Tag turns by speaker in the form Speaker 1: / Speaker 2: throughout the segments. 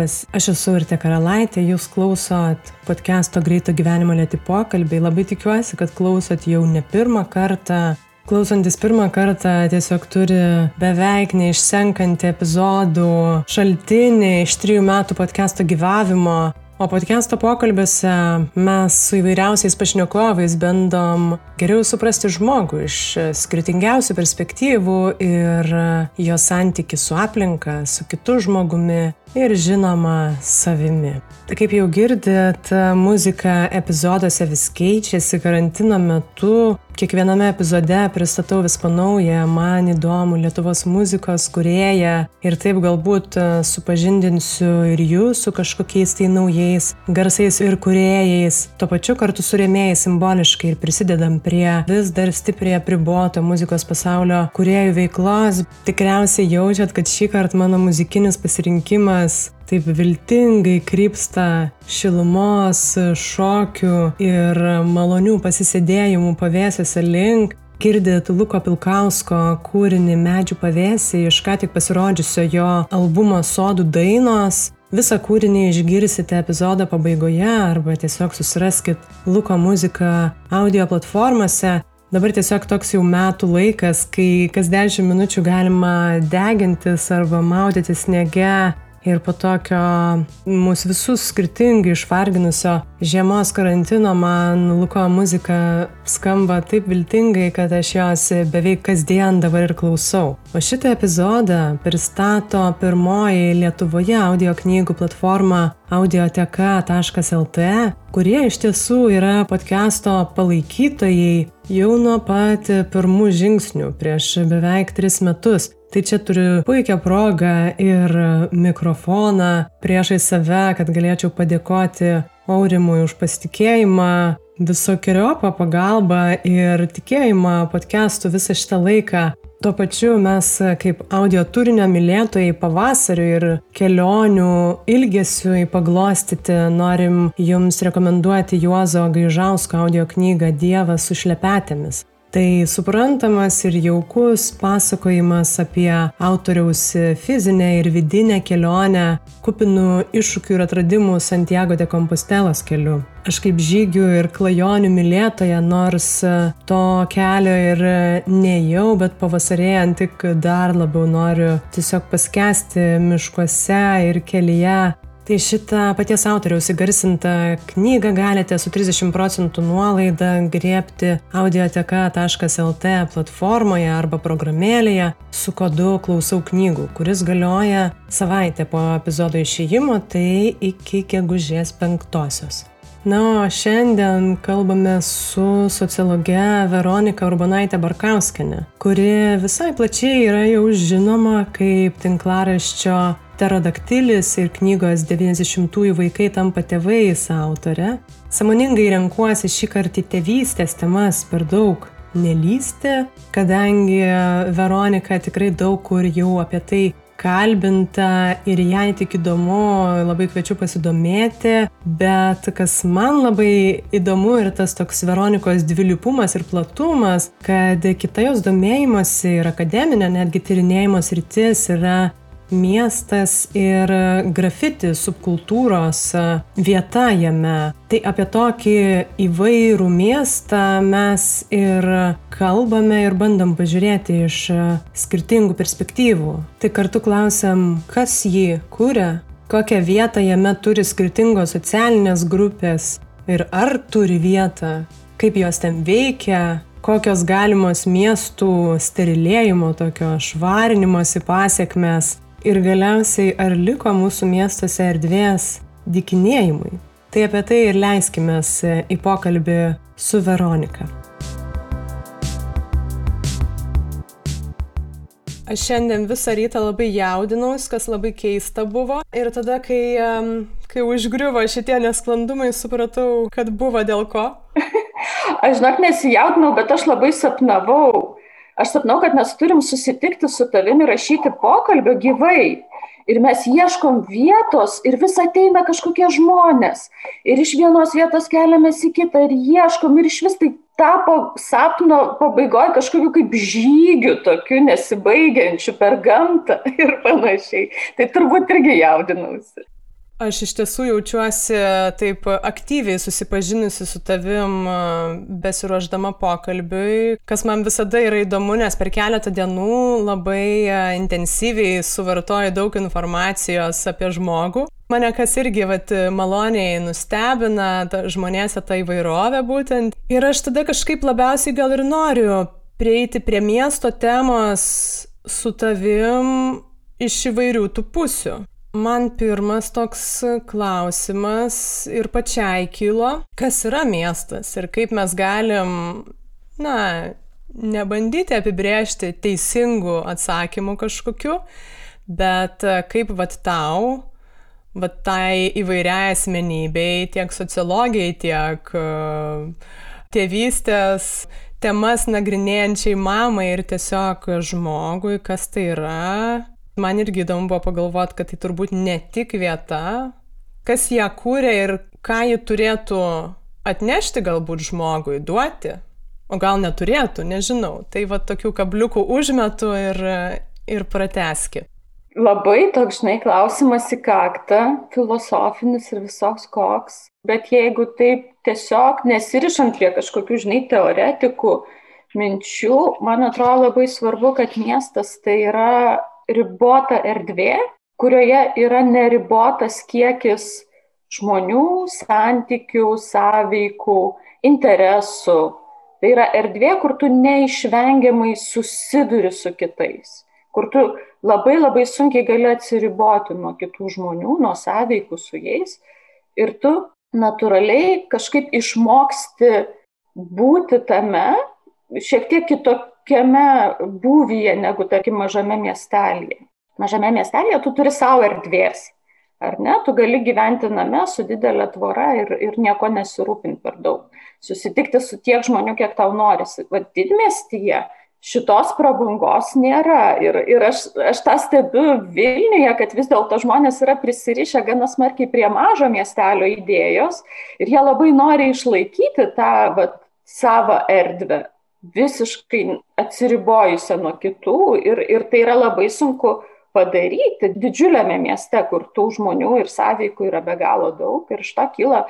Speaker 1: Labas, aš esu Urte Karalaitė, jūs klausot podcast'o Greito gyvenimo lėti pokalbiai. Labai tikiuosi, kad klausot jau ne pirmą kartą. Klausantis pirmą kartą tiesiog turi beveik neišsenkantį epizodų šaltinį iš trijų metų podcast'o gyvavimo. O podcast'o pokalbiuose mes su įvairiausiais pašnekovais bandom geriau suprasti žmogų iš skirtingiausių perspektyvų ir jo santyki su aplinka, su kitu žmogumi ir žinoma savimi. Kaip jau girdit, muzika epizoduose vis keičiasi karantino metu. Kiekviename epizode pristatau vis po naują, man įdomų Lietuvos muzikos kurėją ir taip galbūt supažindinsiu ir jūs su kažkokiais tai naujais garsais ir kuriejais. Tuo pačiu kartu su rėmėjai simboliškai ir prisidedam prie vis dar stipriai apriboto muzikos pasaulio kuriejų veiklos. Tikriausiai jaučiat, kad šį kartą mano muzikinis pasirinkimas taip viltingai krypsta šilumos, šokių ir malonių pasisėdėjimų pavėsiuose link. Girdit Luko Pilkausko kūrinį Medžių pavėsį iš ką tik pasirodžiusio jo albumo Sodų dainos. Visą kūrinį išgirsite epizodo pabaigoje arba tiesiog susiraskit Luko muziką audio platformose. Dabar tiesiog toks jau metų laikas, kai kas 10 minučių galima degintis arba maudyti sniege ir po tokio mus visus skirtingai išvarginusio žiemos karantino man Luko muzika skamba taip viltingai, kad aš jos beveik kasdien dabar ir klausau. O šitą epizodą pristato pirmoji Lietuvoje audio knygų platforma audioteka.lt, kurie iš tiesų yra podcast'o palaikytojai jau nuo pat pirmų žingsnių prieš beveik tris metus. Tai čia turiu puikią progą ir mikrofoną priešai save, kad galėčiau padėkoti Aurimui už pasitikėjimą, visokiojopą pagalbą ir tikėjimą podcastų visą šitą laiką. Tuo pačiu mes kaip audio turinio mylėtojai pavasariu ir kelionių ilgesiu paglostyti norim jums rekomenduoti Juozo Gaižausko audio knygą Dievas su šlepetėmis. Tai suprantamas ir jaukus pasakojimas apie autoriaus fizinę ir vidinę kelionę, kupinų iššūkių ir atradimų Santiago de Compostelos keliu. Aš kaip žygių ir klajonių mylėtoja, nors to kelio ir nejau, bet pavasarėjant tik dar labiau noriu tiesiog paskesti miškuose ir kelyje Tai šitą paties autoriaus įgarsintą knygą galite su 30 procentų nuolaida griebti audioteka.lt platformoje arba programėlėje su kodu klausau knygų, kuris galioja savaitę po epizodo išėjimo, tai iki gegužės penktosios. Na, o šiandien kalbame su sociologe Veronika Urbanaitė Barkauskenė, kuri visai plačiai yra jau žinoma kaip tinklaraščio Pterodaktilis ir knygos 90-ųjų vaikai tampa tėvais autorė. Samoningai renkuosi šį kartą tėvystės temas per daug nelysti, kadangi Veronika tikrai daug kur jau apie tai kalbinta ir jai tik įdomu, labai kviečiu pasidomėti, bet kas man labai įdomu ir tas toks Veronikos dvilipumas ir platumas, kad kita jos domėjimosi ir akademinė, netgi tyrinėjimos rytis yra miestas ir grafiti subkultūros vieta jame. Tai apie tokį įvairų miestą mes ir kalbame ir bandom pažiūrėti iš skirtingų perspektyvų. Tai kartu klausiam, kas jį kūrė, kokią vietą jame turi skirtingos socialinės grupės ir ar turi vietą, kaip jos ten veikia, kokios galimos miestų sterilėjimo, tokio švarinimosi pasiekmes Ir galiausiai, ar liko mūsų miestuose erdvės dikinėjimui? Tai apie tai ir leiskime į pokalbį su Veronika. Aš šiandien visą rytą labai jaudinaus, kas labai keista buvo. Ir tada, kai, kai užgriuvo šitie nesklandumai, supratau, kad buvo dėl ko.
Speaker 2: aš žinok nesijaudinau, bet aš labai sapnavau Aš sapnau, kad mes turim susitikti su tavimi rašyti pokalbio gyvai. Ir mes ieškom vietos ir vis ateina kažkokie žmonės. Ir iš vienos vietos keliamės į kitą ir ieškom ir iš vis tai tapo sapno pabaigoje kažkokiu kaip žygiu tokiu nesibaigiančiu per gamtą ir panašiai. Tai turbūt irgi jaudinausi.
Speaker 1: Aš iš tiesų jaučiuosi taip aktyviai susipažinusi su tavim besiruoždama pokalbiui, kas man visada yra įdomu, nes per keletą dienų labai intensyviai suvartoju daug informacijos apie žmogų. Mane kas irgi vat, maloniai nustebina ta, žmonėse ta įvairovė būtent. Ir aš tada kažkaip labiausiai gal ir noriu prieiti prie miesto temos su tavim iš įvairių tų pusių. Man pirmas toks klausimas ir pačiai kilo, kas yra miestas ir kaip mes galim, na, nebandyti apibrėžti teisingų atsakymų kažkokiu, bet kaip vat tau, vat tai įvairiai asmenybei, tiek sociologijai, tiek tėvystės temas nagrinėjančiai mamai ir tiesiog žmogui, kas tai yra, Man irgi įdomu buvo pagalvoti, kad tai turbūt ne tik vieta, kas ją kūrė ir ką ji turėtų atnešti galbūt žmogui, duoti, o gal neturėtų, nežinau. Tai va tokių kabliukų užmetu ir, ir prateski.
Speaker 2: Labai toks, žinai, klausimas į kaktą, filosofinis ir visoks koks, bet jeigu taip tiesiog nesirišant prie kažkokių, žinai, teoretikų minčių, man atrodo labai svarbu, kad miestas tai yra ribota erdvė, kurioje yra neribotas kiekis žmonių, santykių, sąveikų, interesų. Tai yra erdvė, kur tu neišvengiamai susiduri su kitais, kur tu labai labai sunkiai gali atsiriboti nuo kitų žmonių, nuo sąveikų su jais ir tu natūraliai kažkaip išmoksti būti tame, šiek tiek kitokiu tokiame būvyje negu, tarkim, mažame miestelėje. Mažame miestelėje tu turi savo erdvės. Ar ne, tu gali gyventi name su didelė tvora ir, ir nieko nesirūpinti per daug. Susitikti su tiek žmonių, kiek tau norisi. Vat didmestyje šitos prabangos nėra. Ir, ir aš, aš tą stebiu Vilniuje, kad vis dėlto žmonės yra prisirišę gana smarkiai prie mažo miestelio idėjos ir jie labai nori išlaikyti tą vat, savo erdvę visiškai atsiribojusią nuo kitų ir, ir tai yra labai sunku padaryti didžiuliame mieste, kur tų žmonių ir sąveikų yra be galo daug ir iš to kyla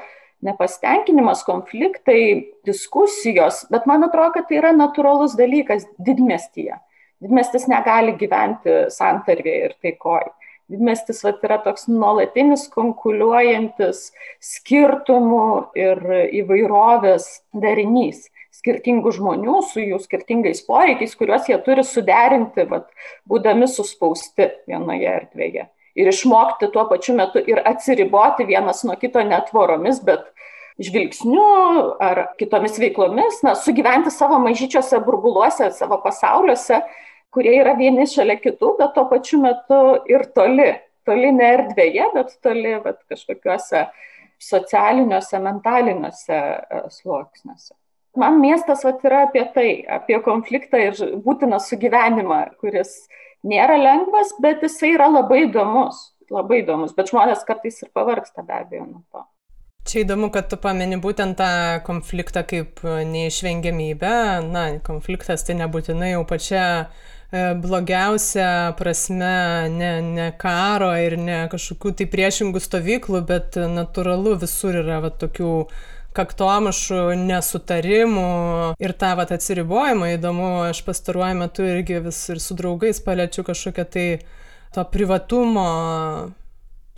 Speaker 2: nepastenkinimas, konfliktai, diskusijos, bet man atrodo, kad tai yra natūralus dalykas didmestyje. Didmestis negali gyventi santarvėje ir taikoje. Didmestis vat, yra toks nuolatinis konkuliuojantis skirtumų ir įvairovės darinys skirtingų žmonių su jų skirtingais poreikiais, kuriuos jie turi suderinti, vat, būdami suspausti vienoje erdvėje. Ir išmokti tuo pačiu metu ir atsiriboti vienas nuo kito netvoromis, bet žvilgsniu ar kitomis veiklomis, na, sugyventi savo mažyčiose burbuluose, savo pasauliuose, kurie yra vieni šalia kitų, bet tuo pačiu metu ir toli. Toli ne erdvėje, bet toli vat, kažkokiuose socialiniuose, mentaliniuose e, sluoksniuose. Man miestas vat, yra apie tai, apie konfliktą ir būtiną sugyvenimą, kuris nėra lengvas, bet jisai yra labai įdomus, labai įdomus, bet žmonės kartais ir pavargsta be abejo nuo to.
Speaker 1: Čia įdomu, kad tu pameni būtent tą konfliktą kaip neišvengiamybę. Na, konfliktas tai nebūtinai jau pačia e, blogiausia prasme, ne, ne karo ir ne kažkokių tai priešingų stovyklų, bet natūralu visur yra va, tokių kaktomušų, nesutarimų ir tą vat atsiribojimą įdomu, aš pastaruoju metu irgi vis ir su draugais paliečiu kažkokią tai to privatumo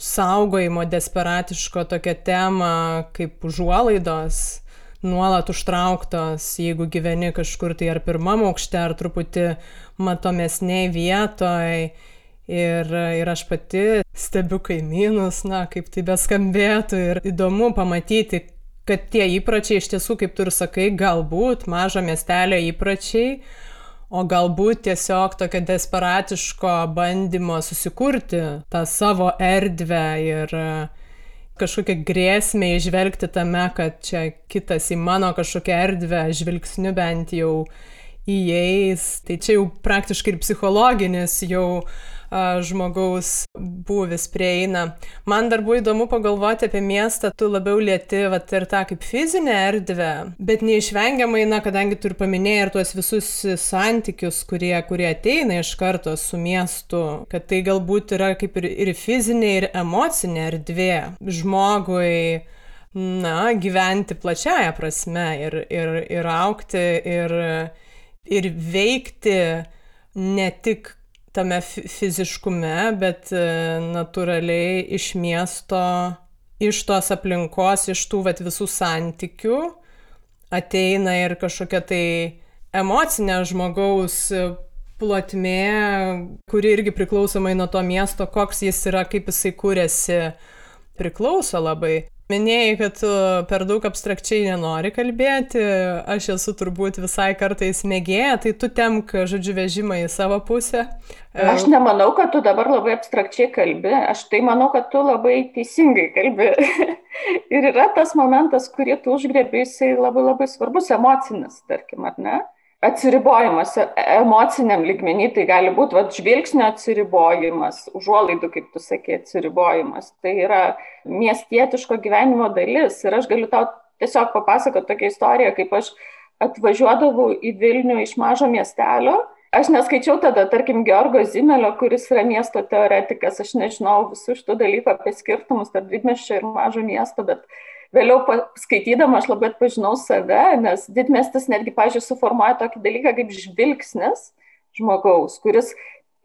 Speaker 1: saugojimo desperatiško tokią temą kaip užuolaidos nuolat užtrauktos, jeigu gyveni kažkur tai ar pirmam aukšte, ar truputį matomesniai vietoj. Ir, ir aš pati stebiu kaimynus, na, kaip tai beskambėtų. Ir įdomu pamatyti, kad tie įpročiai iš tiesų, kaip tu ir sakai, galbūt mažo miestelio įpročiai, o galbūt tiesiog tokio desperatiško bandymo susikurti tą savo erdvę ir e, kažkokią grėsmę išvelgti tame, kad čia kitas į mano kažkokią erdvę žvilgsniu bent jau įeis. Tai čia jau praktiškai ir psichologinis jau žmogaus būvis prieina. Man dar buvo įdomu pagalvoti apie miestą, tu labiau lieti vat, ir tą kaip fizinę erdvę, bet neišvengiamai, na, kadangi tu ir paminėjai ir tuos visus santykius, kurie, kurie ateina iš karto su miestu, kad tai galbūt yra kaip ir, ir fizinė, ir emocinė erdvė žmogui na, gyventi plačiaja prasme ir, ir, ir aukti ir, ir veikti ne tik tame fiziškume, bet e, natūraliai iš miesto, iš tos aplinkos, iš tų vat, visų santykių ateina ir kažkokia tai emocinė žmogaus plotmė, kuri irgi priklausomai nuo to miesto, koks jis yra, kaip jisai kūrėsi, priklauso labai. Minėjai, kad tu per daug abstrakčiai nenori kalbėti, aš esu turbūt visai kartais mėgėja, tai tu temk, žodžiu, vežimą į savo pusę.
Speaker 2: Aš nemanau, kad tu dabar labai abstrakčiai kalbi, aš tai manau, kad tu labai teisingai kalbi. Ir yra tas momentas, kurį tu užgrėbi, jisai labai labai svarbus, emocinis, tarkim, ar ne? Atsiribojimas e, emociniam lygmenį, tai gali būti vat, žvilgsnio atsiribojimas, užuolaidų, kaip tu sakė, atsiribojimas. Tai yra miestietiško gyvenimo dalis. Ir aš galiu tau tiesiog papasakoti tokią istoriją, kaip aš atvažiuodavau į Vilnių iš mažo miestelio. Aš neskaičiau tada, tarkim, Georgo Zimelio, kuris yra miesto teoretikas, aš nežinau visų šitų dalykų apie skirtumus tarp didmeščio ir mažo miesto, bet vėliau skaitydama aš labai atpažinau save, nes didmestis netgi, pažiūrėjau, suformuoja tokį dalyką kaip žvilgsnis žmogaus, kuris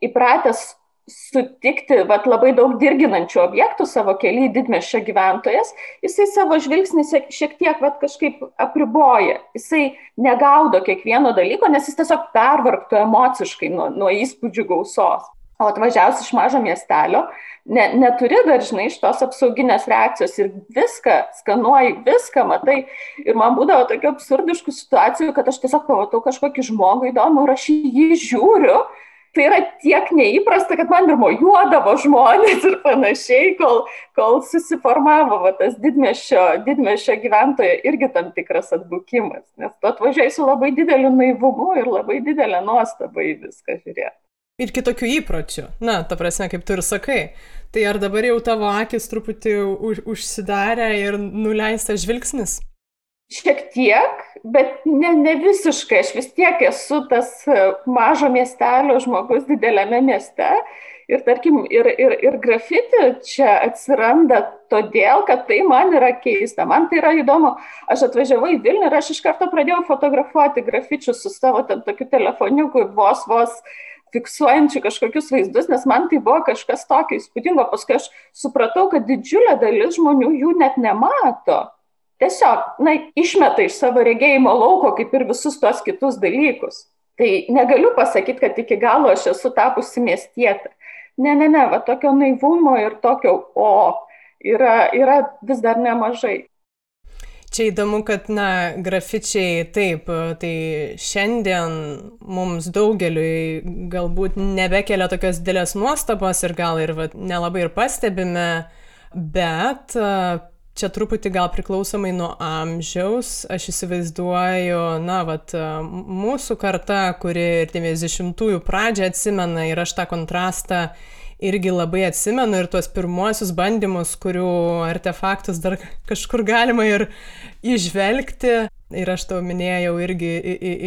Speaker 2: įpratęs sutikti vat, labai daug dirginančių objektų savo kelią į didmešio gyventojas, jisai savo žvilgsnį šiek tiek vat, kažkaip apriboja. Jisai negaudo kiekvieno dalyko, nes jis tiesiog pervargtų emociškai nuo, nuo įspūdžių gausos. O atvažiavus iš mažo miestelio, ne, neturi dažnai iš tos apsauginės reakcijos ir viską, skanuoji, viską matai. Ir man būdavo tokių absurdiškų situacijų, kad aš tiesiog pamatau kažkokį žmogų įdomų ir aš jį žiūriu. Tai yra tiek neįprasta, kad man ir mojuodavo žmonės ir panašiai, kol, kol susiformavo va, tas didmešio, didmešio gyventojo irgi tam tikras atbukimas. Nes tu atvažiuoji su labai dideliu naivumu ir labai didelė nuostaba į viską žiūrėti
Speaker 1: ir kitokių įpročių. Na, ta prasme, kaip tu ir sakai. Tai ar dabar jau tavo akis truputį už, užsidarė ir nuleistas žvilgsnis?
Speaker 2: Šiek tiek, bet ne, ne visiškai. Aš vis tiek esu tas mažo miestelio žmogus didelėme mieste. Ir tarkim, ir, ir, ir grafiti čia atsiranda todėl, kad tai man yra keista. Man tai yra įdomu. Aš atvažiavau į Vilnių ir aš iš karto pradėjau fotografuoti grafičius su savo ten tokiu telefoniuku, vos vos fiksuojančių kažkokius vaizdus, nes man tai buvo kažkas tokio įspūdingo. Paskui aš supratau, kad didžiulė dalis žmonių jų net nemato. Tiesiog, na, išmeta iš savo regėjimo lauko, kaip ir visus tuos kitus dalykus. Tai negaliu pasakyti, kad iki galo aš esu tapusi miestietė. Ne, ne, ne, va tokio naivumo ir tokio o yra, yra vis dar nemažai.
Speaker 1: Čia įdomu, kad, na, grafičiai taip, tai šiandien mums daugeliui galbūt nebekelia tokios didelės nuostabos ir gal ir va, nelabai ir pastebime, bet čia truputį gal priklausomai nuo amžiaus, aš įsivaizduoju, na, vat, mūsų karta, kuri ir 90-ųjų pradžią atsimena ir aš tą kontrastą irgi labai atsimenu ir tuos pirmuosius bandymus, kurių artefaktus dar kažkur galima ir išvelgti. Ir aš tau minėjau irgi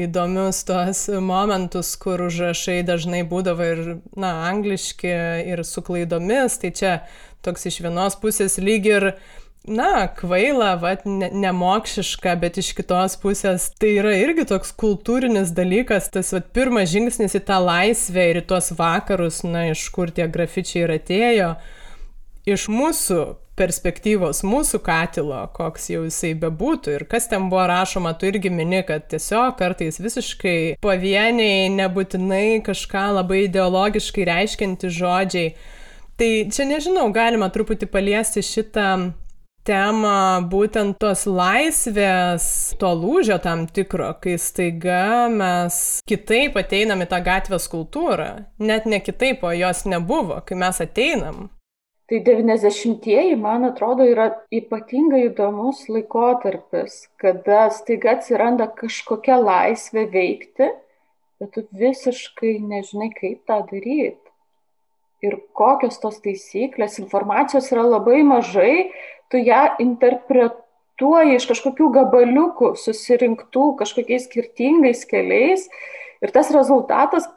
Speaker 1: įdomius tuos momentus, kur užrašai dažnai būdavo ir, na, angliški ir su klaidomis. Tai čia toks iš vienos pusės lyg ir na, kvaila, vat, ne, nemokšiška, bet iš kitos pusės tai yra irgi toks kultūrinis dalykas, tas vat, pirmas žingsnis į tą laisvę ir į tuos vakarus, na, iš kur tie grafičiai ir atėjo, iš mūsų perspektyvos, mūsų katilo, koks jau jisai bebūtų ir kas ten buvo rašoma, tu irgi mini, kad tiesiog kartais visiškai pavieniai, nebūtinai kažką labai ideologiškai reiškianti žodžiai. Tai čia nežinau, galima truputį paliesti šitą temą būtent tos laisvės, to lūžio tam tikro, kai staiga mes kitaip ateinam į tą gatvės kultūrą. Net ne kitaip, o jos nebuvo, kai mes ateinam.
Speaker 2: Tai 90-ieji, man atrodo, yra ypatingai įdomus laikotarpis, kada staiga atsiranda kažkokia laisvė veikti, bet tu visiškai nežinai, kaip tą daryti. ir kokios tos taisyklės, informacijos yra labai mažai, tu ją interpretuoji iš kažkokių gabaliukų, susirinktų kažkokiais skirtingais keliais ir tas rezultatas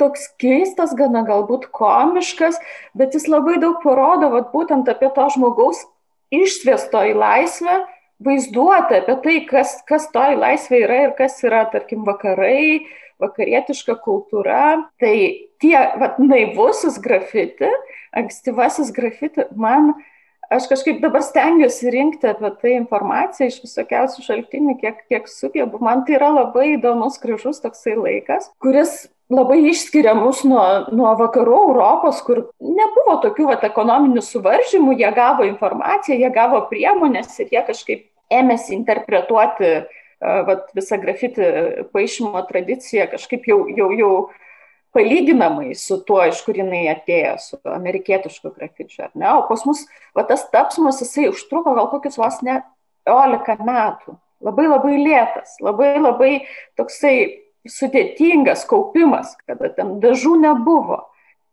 Speaker 2: toks keistas, gana galbūt komiškas, bet jis labai daug parodo vat, būtent apie to žmogaus išsviesto į laisvę vaizduotę, apie tai, kas, kas to į laisvę yra ir kas yra, tarkim, vakarai, vakarietiška kultūra. Tai tie, vat, naivusis grafiti, ankstyvasis grafiti, man, aš kažkaip dabar stengiuosi rinkti apie tai informaciją iš visokiausių šaltinių, kiek, kiek sugebu. Man tai yra labai įdomus, gražus toksai laikas, kuris labai išskiria mus nuo, nuo vakarų Europos, kur nebuvo tokių vat, ekonominių suvaržymų, jie gavo informaciją, jie gavo priemonės ir jie kažkaip ėmėsi interpretuoti vat, visą grafiti paaišymo tradiciją kažkaip jau, jau, jau palyginamai su tuo, iš kur jinai atėjo, su amerikietišku grafičiu. O pas mus va, tas tapsmas, jisai užtruko gal kokius vos ne 11 metų. Labai labai lėtas, labai labai toksai sudėtingas kaupimas, kada ten dažų nebuvo,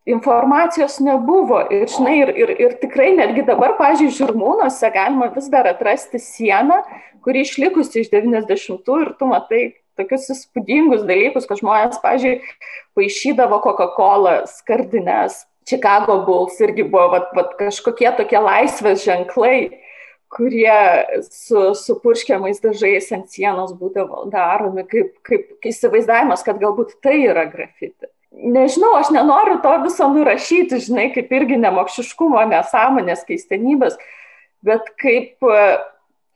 Speaker 2: informacijos nebuvo. Ir, žinai, ir, ir, ir tikrai netgi dabar, pažiūrėjau, žirmūnuose galima vis dar atrasti sieną, kuri išlikusi iš 90-ųjų ir tu matai tokius įspūdingus dalykus, kad žmonės, pažiūrėjau, paaišydavo Coca-Cola skardinės. Chicago Bulls irgi buvo vat, vat, kažkokie tokie laisvės ženklai kurie su, su purškiamais dažais ant sienos būdavo daromi, kaip, kaip įsivaizdavimas, kad galbūt tai yra grafiti. Nežinau, aš nenoriu to viso nurašyti, žinai, kaip irgi nemokšiškumo, nesąmonės, keistenybės, bet kaip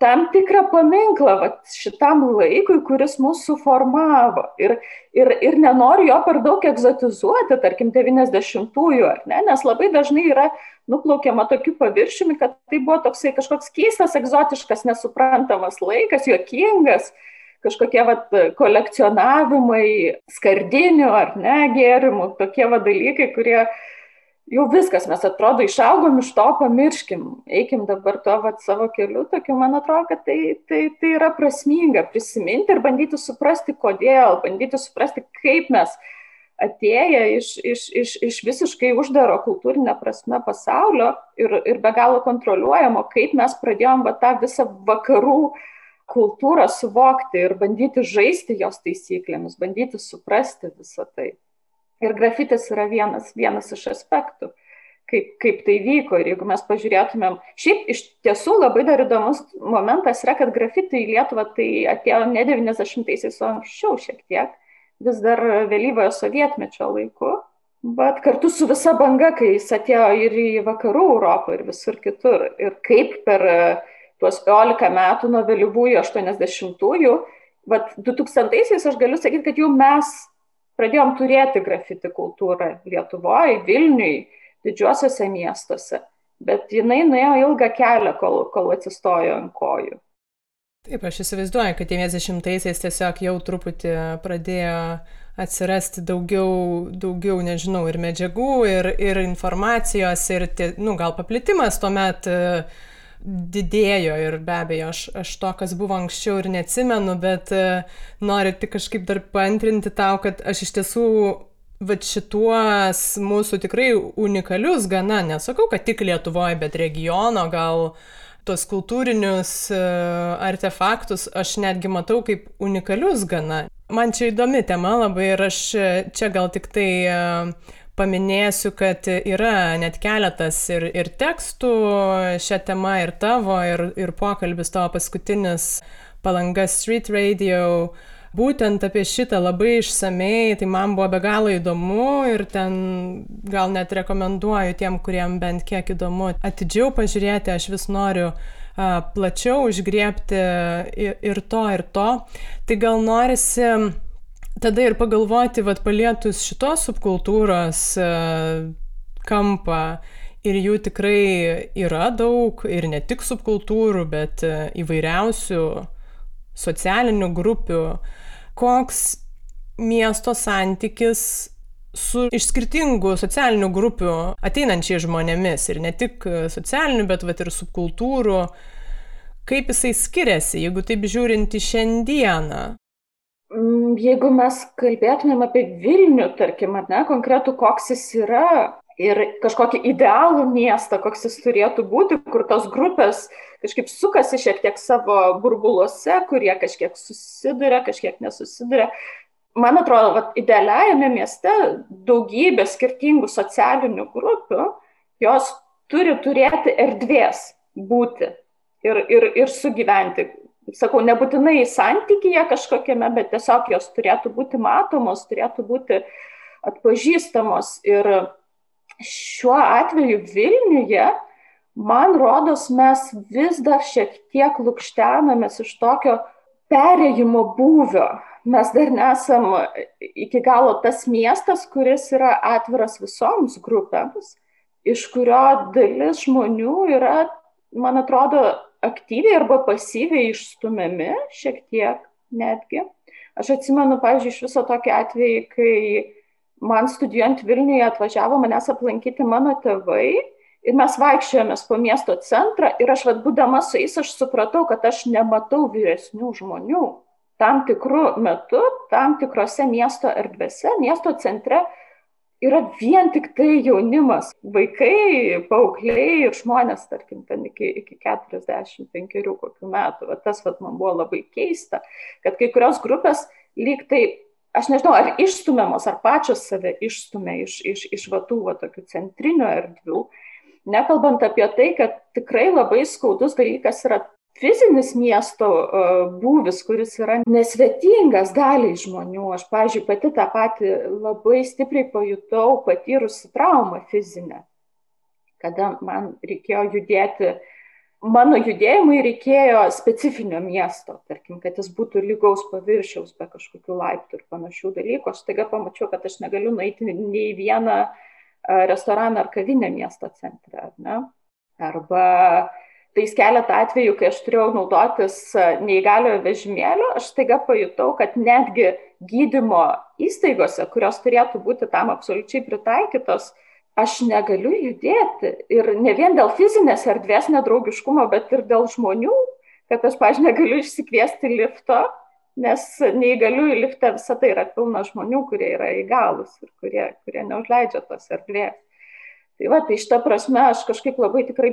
Speaker 2: tam tikrą paminklą vat, šitam laikui, kuris mūsų formavo. Ir, ir, ir nenoriu jo per daug egzotizuoti, tarkim, 90-ųjų, ar ne, nes labai dažnai yra nuplaukiama tokiu paviršiumi, kad tai buvo toksai kažkoks keistas, egzotiškas, nesuprantamas laikas, juokingas, kažkokie vat, kolekcionavimai skardinių ar ne gėrimų, tokie va dalykai, kurie jau viskas, mes atrodo išaugom iš to, pamirškim, eikim dabar to vat, savo keliu, tokiu, man atrodo, kad tai, tai, tai yra prasminga prisiminti ir bandyti suprasti, kodėl, bandyti suprasti, kaip mes atėję iš, iš, iš, iš visiškai uždaro kultūrinę prasme pasaulio ir, ir be galo kontroliuojamo, kaip mes pradėjom va, tą visą vakarų kultūrą suvokti ir bandyti žaisti jos taisyklėmis, bandyti suprasti visą tai. Ir grafitis yra vienas, vienas iš aspektų, kaip, kaip tai vyko. Ir jeigu mes pažiūrėtumėm, šiaip iš tiesų labai dar įdomus momentas yra, kad grafitai į Lietuvą tai atėjo ne 90-aisiais, o anksčiau šiek tiek, vis dar vėlyvojo sovietmečio laiku. Bet kartu su visa banga, kai jis atėjo ir į vakarų Europą ir visur kitur. Ir kaip per tuos 15 metų nuo vėlyvųjų 80-ųjų, 2000-aisiais aš galiu sakyti, kad jau mes pradėjom turėti grafiti kultūrą Lietuvoje, Vilniui, didžiuosiuose miestuose, bet jinai nuėjo ilgą kelią, kol, kol atsistojo ant kojų.
Speaker 1: Taip, aš įsivaizduoju, kad 90-aisiais tiesiog jau truputį pradėjo atsirasti daugiau, daugiau, nežinau, ir medžiagų, ir, ir informacijos, ir, tie, nu, gal paplitimas tuomet uh, didėjo ir be abejo, aš, aš to, kas buvo anksčiau ir neatsimenu, bet uh, noriu tik kažkaip dar paantrinti tau, kad aš iš tiesų va šituos mūsų tikrai unikalius gana, nesakau, kad tik Lietuvoje, bet regiono gal tos kultūrinius uh, artefaktus aš netgi matau kaip unikalius gana. Man čia įdomi tema labai ir aš čia gal tik tai uh, paminėsiu, kad yra net keletas ir, ir tekstų šią temą, ir tavo, ir, ir pokalbis tavo paskutinis palanga Street Radio. Būtent apie šitą labai išsamei, tai man buvo be galo įdomu ir ten gal net rekomenduoju tiem, kuriem bent kiek įdomu atidžiau pažiūrėti, aš vis noriu plačiau užgriepti ir to, ir to. Tai gal norisi tada ir pagalvoti, vad palietus šitos subkultūros e, kampą ir jų tikrai yra daug ir ne tik subkultūrų, bet e, įvairiausių socialinių grupių. Koks miesto santykis su iš skirtingų socialinių grupių ateinančiais žmonėmis ir ne tik socialinių, bet vat, ir subkultūrų, kaip jisai skiriasi, jeigu taip žiūrint į šiandieną.
Speaker 2: Mm, jeigu mes kalbėtumėm apie Vilnių, tarkim, ar ne, konkretų, koks jis yra, ir kažkokį idealų miestą, koks jis turėtų būti, kur tos grupės kažkaip sukasi šiek tiek savo burbuluose, kurie kažkiek susiduria, kažkiek nesusiduria. Man atrodo, kad idealiajame mieste daugybė skirtingų socialinių grupių, jos turi turėti erdvės būti ir, ir, ir sugyventi. Sakau, nebūtinai santykyje kažkokiame, bet tiesiog jos turėtų būti matomos, turėtų būti atpažįstamos. Ir šiuo atveju Vilniuje, man rodos, mes vis dar šiek tiek lūkštenamės iš tokio perėjimo būvio. Mes dar nesam iki galo tas miestas, kuris yra atviras visoms grupėms, iš kurio dalis žmonių yra, man atrodo, aktyviai arba pasyviai išstumiami šiek tiek netgi. Aš atsimenu, pavyzdžiui, iš viso tokį atvejį, kai man studijuojant Vilniuje atvažiavo manęs aplankyti mano tėvai ir mes vaikščiojomės po miesto centrą ir aš vad būdama su jais aš supratau, kad aš nematau vyresnių žmonių. Tam tikrų metų, tam tikrose miesto erdvėse, miesto centre yra vien tik tai jaunimas, vaikai, paaugliai ir žmonės, tarkim, ten iki, iki 45 kokių metų. Va, tas vat, man buvo labai keista, kad kai kurios grupės lyg tai aš nežinau, ar išstumiamos, ar pačios save išstumia iš, iš, iš vatų va, tokių centrinių erdvių. Nekalbant apie tai, kad tikrai labai skaudus dalykas yra fizinis miesto uh, būvis, kuris yra nesvetingas daliai žmonių. Aš, pažiūrėjau, pati tą patį labai stipriai pajutau patyrusi traumą fizinę, kada man reikėjo judėti mano judėjimui reikėjo specifinio miesto, tarkim, kad jis būtų lygaus paviršiaus be kažkokių laiptų ir panašių dalykų. Aš taiga pamačiau, kad aš negaliu nueiti nei vieną restoraną ar kavinę miesto centre. Ne? Arba tais keletą atvejų, kai aš turėjau naudotis neįgaliojo vežimėliu, aš taiga pajutau, kad netgi gydymo įstaigose, kurios turėtų būti tam absoliučiai pritaikytos, aš negaliu judėti. Ir ne vien dėl fizinės erdvės nedraugiškumo, bet ir dėl žmonių, kad aš, pažiūrėjau, negaliu išsikviesti lifto, nes neįgaliųjų lifte visą tai yra pilna žmonių, kurie yra įgalus ir kurie, kurie neužleidžia tos erdvės. Tai va, tai šitą prasme aš kažkaip labai tikrai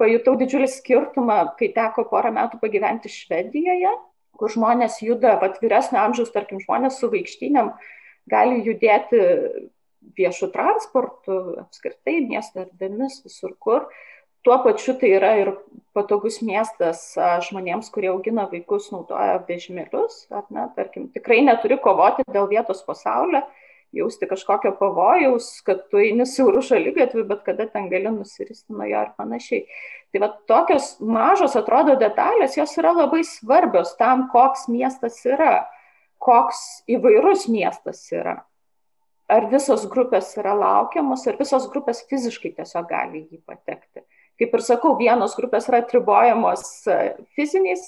Speaker 2: pajutau didžiulį skirtumą, kai teko porą metų pagyventi Švedijoje, kur žmonės juda, pat vyresnio amžiaus, tarkim, žmonės su vaikštynėm gali judėti viešu transportu, apskritai miesto erdvėmis, visur kur. Tuo pačiu tai yra ir patogus miestas žmonėms, kurie augina vaikus, naudoja vežimėlius. Ne, tarkim, tikrai neturi kovoti dėl vietos pasaulio, jausti kažkokio pavojaus, kad tu eini siaurų šalygatvių, bet kada ten gali nusiristi nuo jo ir panašiai. Tai va tokios mažos atrodo detalės, jos yra labai svarbios tam, koks miestas yra, koks įvairus miestas yra ar visos grupės yra laukiamos, ar visos grupės fiziškai tiesiog gali jį patekti. Kaip ir sakau, vienos grupės yra atribojamos e, fiziniais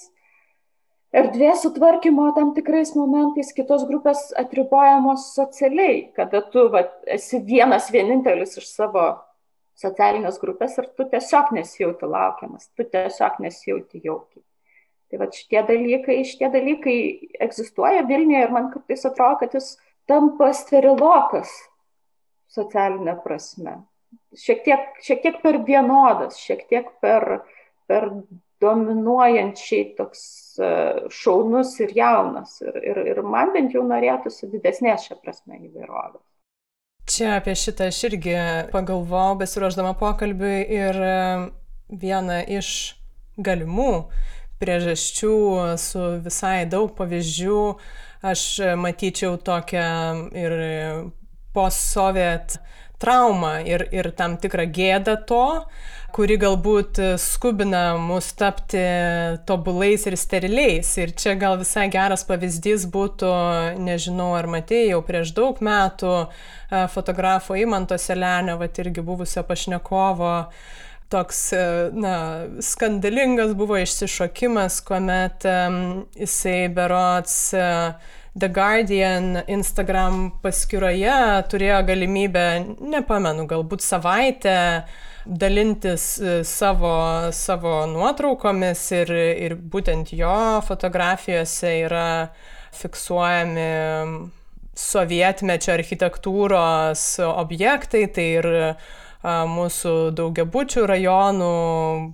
Speaker 2: erdvės sutvarkymo tam tikrais momentais, kitos grupės atribojamos socialiai, kada tu va, esi vienas vienintelis iš savo socialinės grupės ir tu tiesiog nesijauti laukiamas, tu tiesiog nesijauti jaukiai. Tai va šitie dalykai, šitie dalykai egzistuoja Vilniuje ir man kartais atrodo, kad jis tampa sterilokas socialinė prasme. Šiek tiek, šiek tiek per vienodas, šiek tiek per, per dominuojančiai toks e, šaunus ir jaunas. Ir, ir, ir man bent jau norėtųsi didesnės šią prasme įvairovės.
Speaker 1: Čia apie šitą aš irgi pagalvojau, besiruoždama pokalbiui ir e, viena iš galimų priežasčių su visai daug pavyzdžių aš matyčiau tokią ir post-soviet traumą ir, ir tam tikrą gėdą to, kuri galbūt skubina mus tapti tobulais ir steriliais. Ir čia gal visai geras pavyzdys būtų, nežinau ar matėjau, prieš daug metų fotografo Imanto Selenio, va irgi buvusio pašnekovo, toks, e, na, skandalingas buvo išsišokimas, kuomet um, jisai berots uh, The Guardian Instagram paskyroje turėjo galimybę, nepamenu, galbūt savaitę dalintis e, savo, savo nuotraukomis ir, ir būtent jo fotografijose yra fiksuojami sovietmečio architektūros objektai, tai ir mūsų daugiabučių rajonų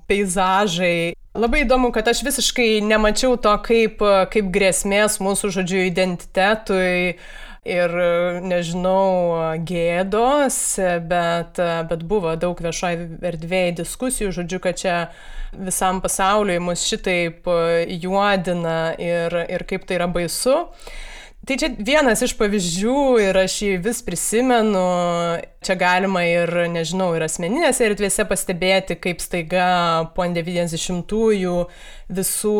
Speaker 1: peizažai. Labai įdomu, kad aš visiškai nemačiau to kaip, kaip grėsmės mūsų žodžių identitetui ir, nežinau, gėdos, bet, bet buvo daug viešoje erdvėje diskusijų, žodžiu, kad čia visam pasauliui mus šitaip juodina ir, ir kaip tai yra baisu. Tai čia vienas iš pavyzdžių ir aš jį vis prisimenu. Čia galima ir, nežinau, ir asmeninėse erdvėse pastebėti, kaip staiga po 90-ųjų visų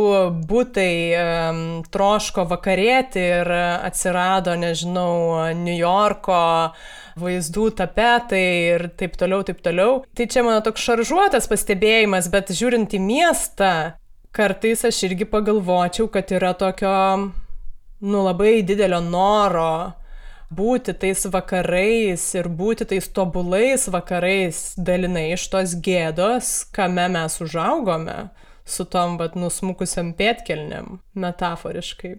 Speaker 1: būtai um, troško vakarėti ir atsirado, nežinau, New Yorko vaizdų tapetai ir taip toliau, taip toliau. Tai čia mano toks šaržuotas pastebėjimas, bet žiūrint į miestą, kartais aš irgi pagalvočiau, kad yra tokio nu, labai didelio noro būti tais vakarais ir būti tais tobulais vakarais dalinai iš tos gėdos, kame mes užaugome su tom, bet nusmukusiam pėtkelniam, metaforiškai.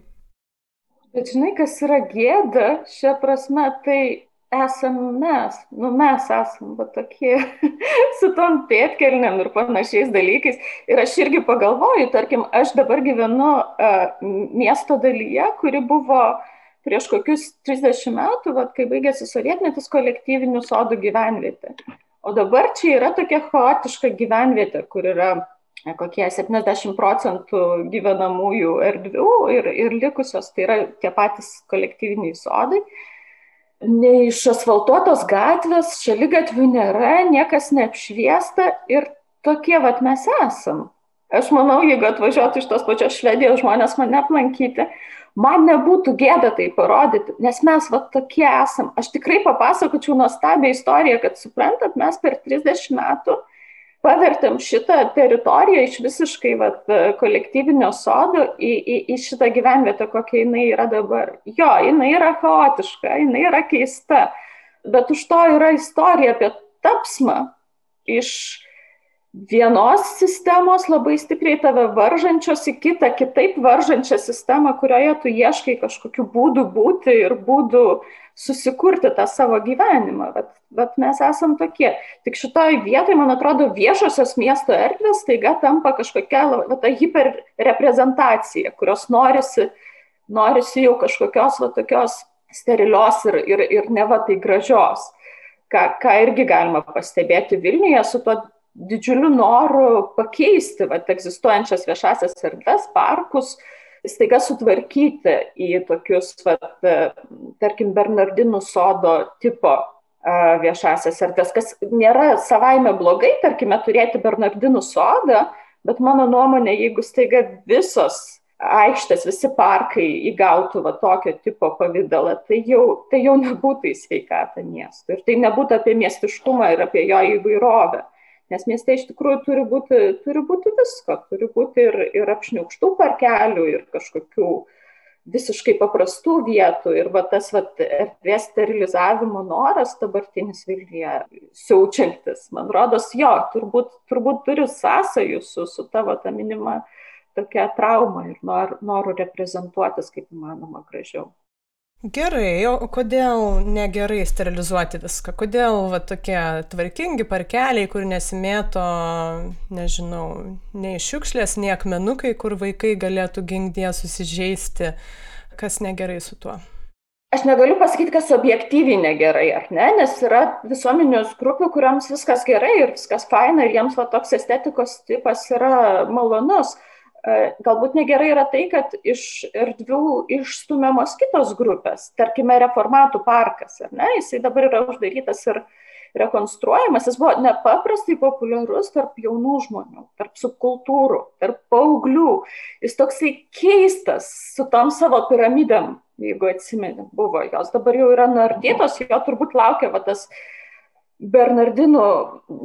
Speaker 2: Bet žinai, kas yra gėda, šia prasme, tai esam mes, nu mes esam, bet tokie su tom pėtkelniam ir panašiais dalykais. Ir aš irgi pagalvoju, tarkim, aš dabar gyvenu uh, miesto dalyje, kuri buvo prieš kokius 30 metų, vat, kai baigėsi sovietmetis kolektyvinių sodų gyvenvietė. O dabar čia yra tokia chaotiška gyvenvietė, kur yra kokie 70 procentų gyvenamųjų erdvių ir, ir likusios tai yra tie patys kolektyviniai sodai. Uh, neišasfaltuotos gatvės, šalygatvių nėra, niekas neapšviesta ir tokie vat mes esam. Aš manau, jeigu atvažiuotų iš tos pačios Švedijos žmonės mane aplankyti, man nebūtų gėda tai parodyti, nes mes va tokie esam. Aš tikrai papasakočiau nuostabią istoriją, kad suprantat, mes per 30 metų uh, pavertėm šitą teritoriją iš visiškai vat, kolektyvinio sodo į, į, į šitą gyvenvietę, kokia jinai yra dabar. Jo, jinai yra chaotiška, jinai yra keista, bet už to yra istorija apie tapsmą iš vienos sistemos labai stipriai tave varžančios į kitą, kitaip varžančią sistemą, kurioje tu ieškai kažkokių būdų būti ir būdų susikurti tą savo gyvenimą. Bet, bet mes esam tokie. Tik šitoj vietoje, man atrodo, viešosios miesto erdvės taiga tampa kažkokia va, ta hiperreprezentacija, kurios norisi, norisi jau kažkokios va, tokios sterilios ir, ir, ir neva tai gražios. Ką, ką irgi galima pastebėti Vilniuje su tuo didžiuliu noru pakeisti vat, egzistuojančias viešasias erdves, parkus, staiga sutvarkyti į tokius, vat, tarkim, Bernardinų sodo tipo viešasias erdves, kas nėra savaime blogai, tarkime, turėti Bernardinų sodą, bet mano nuomonė, jeigu staiga visos aikštės, visi parkai įgautų va tokio tipo pavydalą, tai jau, tai jau nebūtų į sveikatą miestų. Ir tai nebūtų apie miestiškumą ir apie jo įvairovę. Nes mieste iš tikrųjų turi būti, turi būti visko, turi būti ir, ir apšniukštų parkelių, ir kažkokių visiškai paprastų vietų. Ir va, tas va, erdvės sterilizavimo noras dabartinis Vilniuje siaučiantis, man rodos, jo, turbūt, turbūt turi sąsajų su, su tavo tą minimą tokia trauma ir nor, noru reprezentuotis kaip įmanoma gražiau.
Speaker 1: Gerai, o kodėl negerai sterilizuoti viską? Kodėl va, tokie tvarkingi parkeliai, kur nesimėto, nežinau, nei šiukšlės, nei akmenukai, kur vaikai galėtų gingdė susižeisti? Kas negerai su tuo?
Speaker 2: Aš negaliu pasakyti, kas objektyviai negerai, ar ne, nes yra visuomenės grupių, kuriams viskas gerai ir viskas faina ir jiems va, toks estetikos tipas yra malonus. Uh, Galbūt negerai yra tai, kad iš erdvių išstumiamos kitos grupės, tarkime, reformatų parkas, ar ne, jisai dabar yra uždarytas ir rekonstruojamas, jis buvo nepaprastai populiarus tarp jaunų žmonių, tarp subkultūrų, tarp paauglių. Jis toksai keistas su tom savo piramidėm, jeigu atsimeni, buvo jos. Dabar jau yra nuardytos, jo turbūt laukia va, tas Bernardinų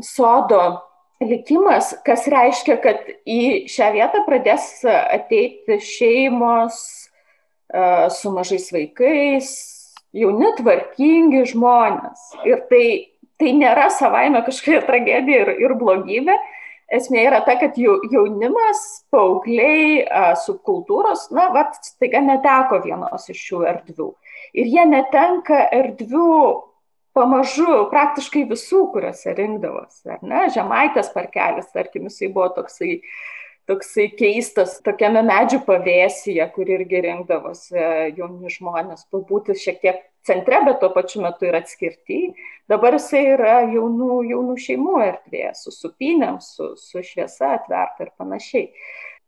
Speaker 2: sodo likimas, kas reiškia, kad į šią vietą pradės ateiti šeimos su mažais vaikais, jauni tvarkingi žmonės. Ir tai, tai nėra savaime kažkokia tragedija ir, ir blogybė. Esmė yra ta, kad jaunimas, paaugliai, subkultūros, na, va, staiga neteko vienos iš šių erdvių. Ir jie netenka erdvių pamažu praktiškai visų, kuriuose rinkdavosi. Ar ne? Žemaitės parkelis, tarkim, jisai buvo toksai, toksai keistas, tokiame medžių pavėsyje, kur irgi rinkdavosi jauni žmonės, pabūti šiek tiek centre, bet tuo pačiu metu ir atskirti. Dabar jisai yra jaunų, jaunų šeimų erdvė, su supinėm, su, su šviesa atverta ir panašiai.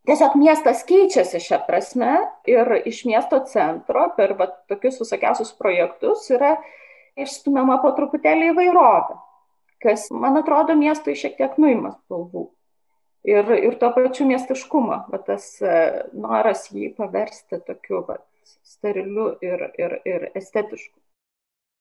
Speaker 2: Tiesiog miestas keičiasi šią prasme ir iš miesto centro per va, tokius visokiausius projektus yra išstumiama po truputėlį įvairovė, kas, man atrodo, miestui šiek tiek nuima spalvų. Ir, ir tuo pačiu miestiškumo, va, tas e, noras jį paversti tokiu va, steriliu ir, ir, ir estetišku.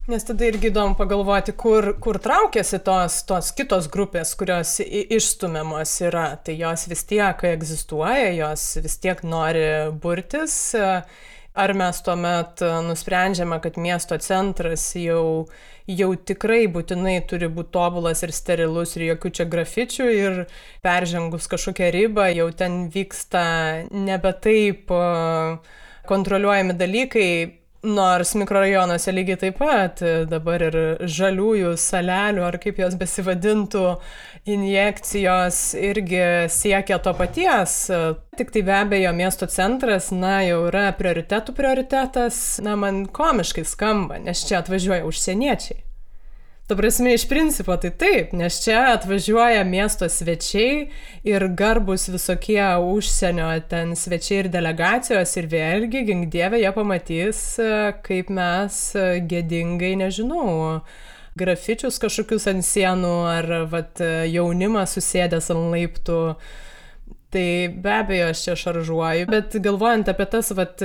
Speaker 1: Nes tada irgi įdomu pagalvoti, kur, kur traukiasi tos, tos kitos grupės, kurios išstumiamos yra. Tai jos vis tiek egzistuoja, jos vis tiek nori burtis. Uh, Ar mes tuomet e, nusprendžiame, kad miesto centras jau, jau tikrai būtinai turi būti tobulas ir sterilus ir jokių čia grafičių ir peržengus kažkokią ribą jau ten vyksta nebe taip e, kontroliuojami dalykai, Nors mikrorajonuose lygiai taip pat e, dabar ir žaliųjų salelių, ar kaip jos besivadintų, injekcijos irgi siekia to paties. Tik tai be abejo, miesto centras, na, jau yra prioritetų prioritetas, na, man komiškai skamba, nes čia atvažiuoja užsieniečiai. Ta prasme, iš principo tai taip, nes čia atvažiuoja miesto svečiai ir garbus visokie užsienio ten svečiai ir delegacijos ir vėlgi, gingdievė, jie pamatys, kaip mes gėdingai, nežinau, grafičius kažkokius ant sienų ar vat, jaunimas susėdęs ant laiptų. Tai be abejo, aš čia šaržuoju, bet galvojant apie tas vat,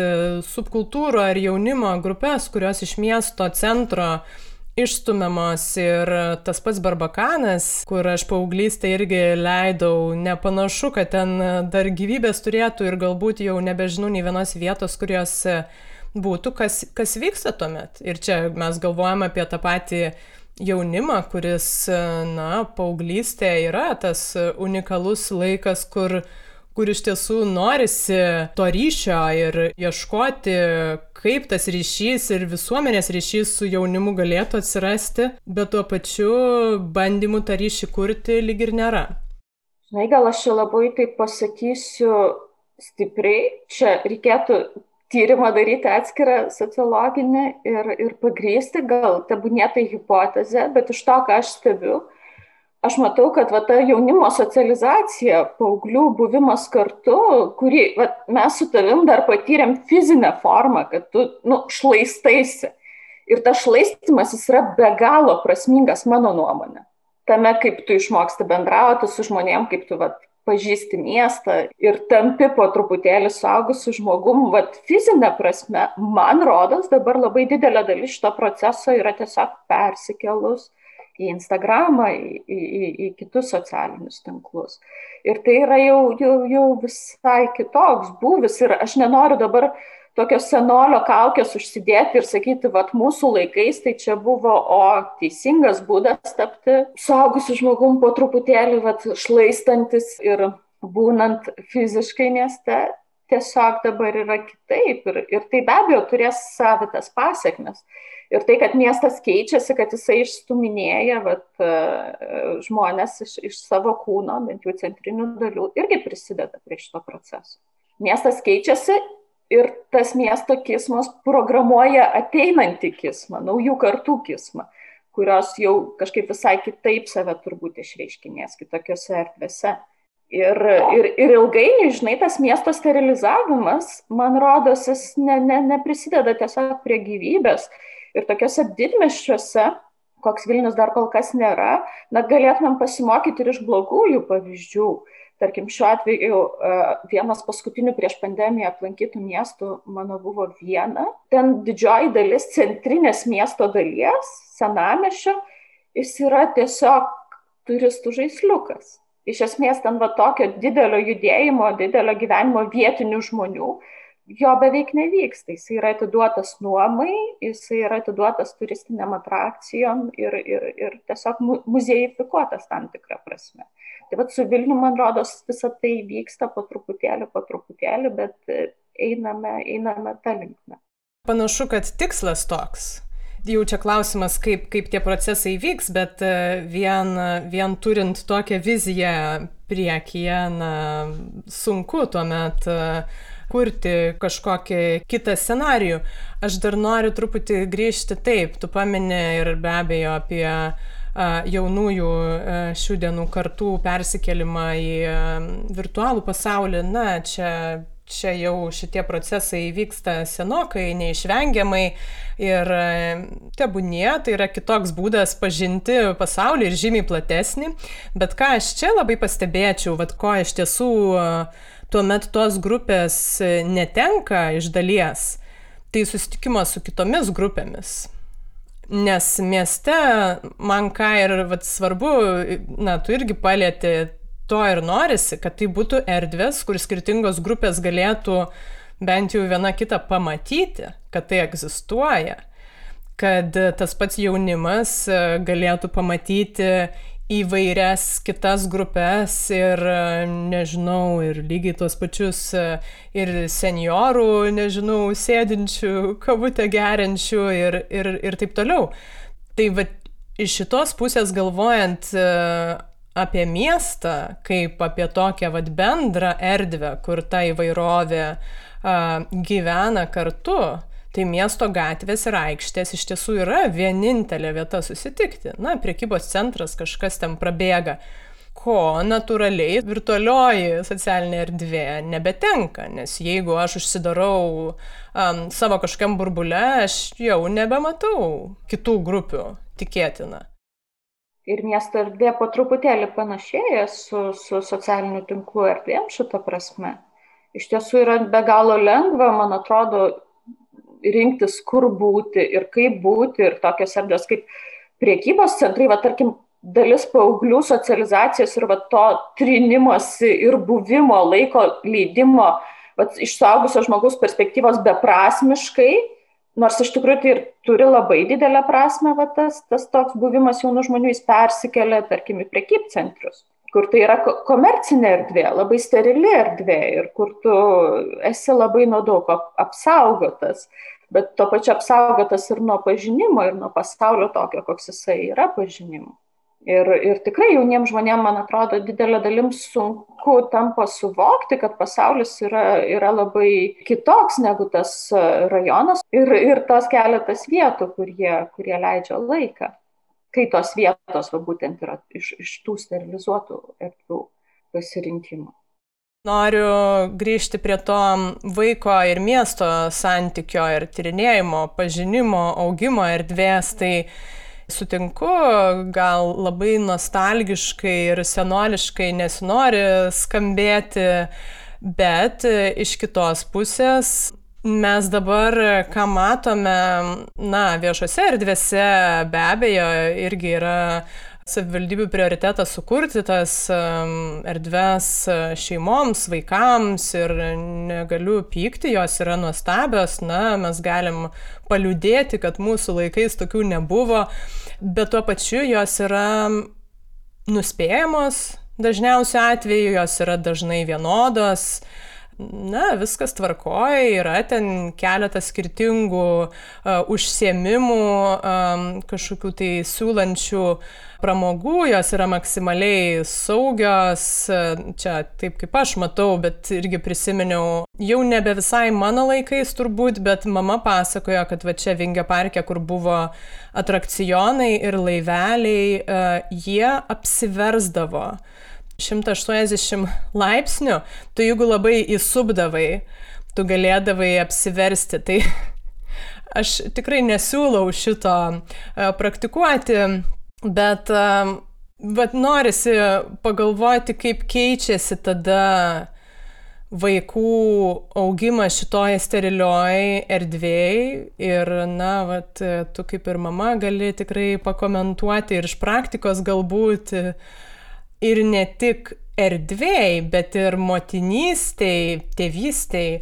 Speaker 1: subkultūrų ar jaunimo grupės, kurios iš miesto centro uh, išstumiamos ir tas pats barbakanas, kur aš paauglystę irgi leidau, nepanašu, kad ten dar gyvybės turėtų ir galbūt jau nebežinau nei vienos vietos, kurios būtų, kas, kas vyksta tuomet. Ir čia mes galvojame apie tą patį jaunimą, kuris, na, paauglystė yra tas unikalus laikas, kur kur iš tiesų norisi to ryšio ir ieškoti, kaip tas ryšys ir visuomenės ryšys su jaunimu galėtų atsirasti, bet tuo pačiu bandymų tą ryšį kurti lyg ir nėra.
Speaker 2: Žinai, gal aš čia labai taip pasakysiu stipriai, čia reikėtų tyrimą daryti atskirą sociologinį ir, ir pagrysti, gal tebūnėtai hipotezė, bet iš to, ką aš stebiu, aš matau, kad va, ta jaunimo socializacija, paauglių buvimas kartu, kurį va, mes su tavim dar patyrėm fizinę formą, kad tu nu, šlaistaisi. Ir tas šlaistimas jis yra be galo prasmingas mano nuomonė. Tame, kaip tu išmoksti bendrauti su žmonėm, kaip tu va, pažįsti miestą ir tampi po truputėlį suaugusiu žmogum, vad fizinė prasme, man rodos, dabar labai didelė dalis šito proceso yra tiesiog persikelus į Instagramą, į, į, į kitus socialinius tinklus. Ir tai yra jau, jau, jau visai kitoks būvis ir aš nenoriu dabar tokios senolio kaukės užsidėti ir sakyti, vad mūsų laikais tai čia buvo, o teisingas būdas tapti suaugusiu žmogum po truputėlį, vad šlaistantis ir būnant fiziškai mieste, tiesiog dabar yra kitaip ir, ir tai be abejo turės savitas pasiekmes. Ir tai, kad miestas keičiasi, kad jisai išstuminėja vat, e, žmonės iš, iš savo kūno, bent jau centrinių dalių, irgi prisideda prie šito proceso. Miestas keičiasi ir tas miesto kismas programuoja ateinantį kismą, naujų kartų kismą, kurios jau kažkaip visai kitaip save turbūt išreiškinės kitokiose erdvėse. Ir, ir, ir ilgainiui, žinai, tas miesto sterilizavimas, man rodos, jis ne, ne, neprisideda tiesiog prie gyvybės Ir tokiuose didmeščiuose, koks Vilnius dar kol kas nėra, na, galėtumėm pasimokyti ir iš blogųjų pavyzdžių. Tarkim, šiuo atveju e, vienas paskutinių prieš pandemiją aplankytų miestų mano buvo viena. Ten didžioji dalis centrinės miesto dalies, senamešio, jis yra tiesiog turistų žaisliukas. Iš esmės ten va tokio didelio judėjimo, didelio gyvenimo vietinių žmonių jo beveik nevyksta. Jis yra atiduotas nuomai, jis yra atiduotas turistiniam atrakcijom ir, ir, ir tiesiog muziejifikuotas tam tikrą prasme. Tai vad su Vilniu, man rodos, visą tai vyksta po truputėlį, po truputėlį, bet einame, einame tą linkmę.
Speaker 1: Panašu, kad tikslas toks. Jau čia klausimas, kaip, kaip tie procesai vyks, bet e, vien, vien turint tokią viziją priekyje, na, sunku tuomet e, kurti kažkokį kitą scenarijų. Aš dar noriu truputį grįžti taip, tu paminė ir be abejo apie jaunųjų šių dienų kartų persikelimą į virtualų pasaulį, na, čia čia jau šitie procesai vyksta senokai, neišvengiamai ir tebūnie, tai yra kitoks būdas pažinti pasaulį ir žymiai platesnį. Bet ką aš čia labai pastebėčiau, vad ko iš tiesų tuomet tos grupės netenka iš dalies, tai susitikimas su kitomis grupėmis. Nes mieste man ką ir vat, svarbu, na, tu irgi palėti to ir norisi, kad tai būtų erdvės, kur skirtingos grupės galėtų bent jau viena kitą pamatyti, kad tai egzistuoja, kad tas pats jaunimas galėtų pamatyti įvairias kitas grupės ir, nežinau, ir lygiai tuos pačius ir seniorų, nežinau, sėdinčių, kavutę geriančių ir, ir, ir taip toliau. Tai va, iš šitos pusės galvojant apie miestą, kaip apie tokią vad bendrą erdvę, kur ta įvairovė gyvena kartu, Tai miesto gatvės ir aikštės iš tiesų yra vienintelė vieta susitikti. Na, priekybos centras kažkas ten prabėga, ko natūraliai virtualioji socialinė erdvė nebetenka, nes jeigu aš užsidarau um, savo kažkam burbule, aš jau nebematau kitų grupių, tikėtina.
Speaker 2: Ir miesto erdvė po truputėlį panašėja su, su socialiniu tinklu erdvėm šitą prasme. Iš tiesų yra be galo lengva, man atrodo, rinktis, kur būti ir kaip būti ir tokios erdvės kaip priekybos centrai, va tarkim, dalis paauglių socializacijos ir va to trinimosi ir buvimo, laiko leidimo, va, iš suaugusio žmogaus perspektyvos beprasmiškai, nors iš tikrųjų tai ir turi labai didelę prasme, va, tas, tas toks buvimas jaunų žmonių, jis persikelia, tarkim, į priekybcentrius kur tai yra komercinė erdvė, labai sterili erdvė ir kur tu esi labai nuo daug apsaugotas, bet to pačiu apsaugotas ir nuo pažinimo, ir nuo pasaulio tokio, koks jisai yra pažinimo. Ir, ir tikrai jauniems žmonėms, man atrodo, didelė dalim sunku tampa suvokti, kad pasaulis yra, yra labai kitoks negu tas rajonas ir, ir tos keletas vietų, kur jie, kur jie leidžia laiką kai tos vietos va, būtent yra iš, iš tų sterilizuotų erdvių pasirinkimo.
Speaker 1: Noriu grįžti prie to vaiko ir miesto santykio ir tyrinėjimo, pažinimo, augimo erdvės. Tai sutinku, gal labai nostalgiškai ir senoliškai nesinori skambėti, bet iš kitos pusės Mes dabar, ką matome, na, viešose erdvėse be abejo irgi yra savivaldybių prioritetas sukurti tas erdves šeimoms, vaikams ir negaliu pykti, jos yra nuostabios, na, mes galim paliūdėti, kad mūsų laikais tokių nebuvo, bet tuo pačiu jos yra nuspėjamos, dažniausiu atveju jos yra dažnai vienodos na, viskas tvarkoja, yra ten keletas skirtingų uh, užsiemimų, um, kažkokių tai siūlančių pramogų, jos yra maksimaliai saugios, čia taip kaip aš matau, bet irgi prisiminiau, jau nebe visai mano laikais turbūt, bet mama pasakojo, kad va čia Vingio parke, kur buvo atrakcionai ir laiveliai, uh, jie apsiversdavo. 180 laipsnių, tu jeigu labai įsubdavai, tu galėdavai apsiversti. Tai aš tikrai nesiūlau šito e, praktikuoti, bet, bet norisi pagalvoti, kaip keičiasi tada vaikų augimas šitoje sterilioje erdvėje ir, na, vat, tu kaip ir mama gali tikrai pakomentuoti ir iš praktikos galbūt ir ne tik erdvėjai, bet ir motinystėj, tėvystėj,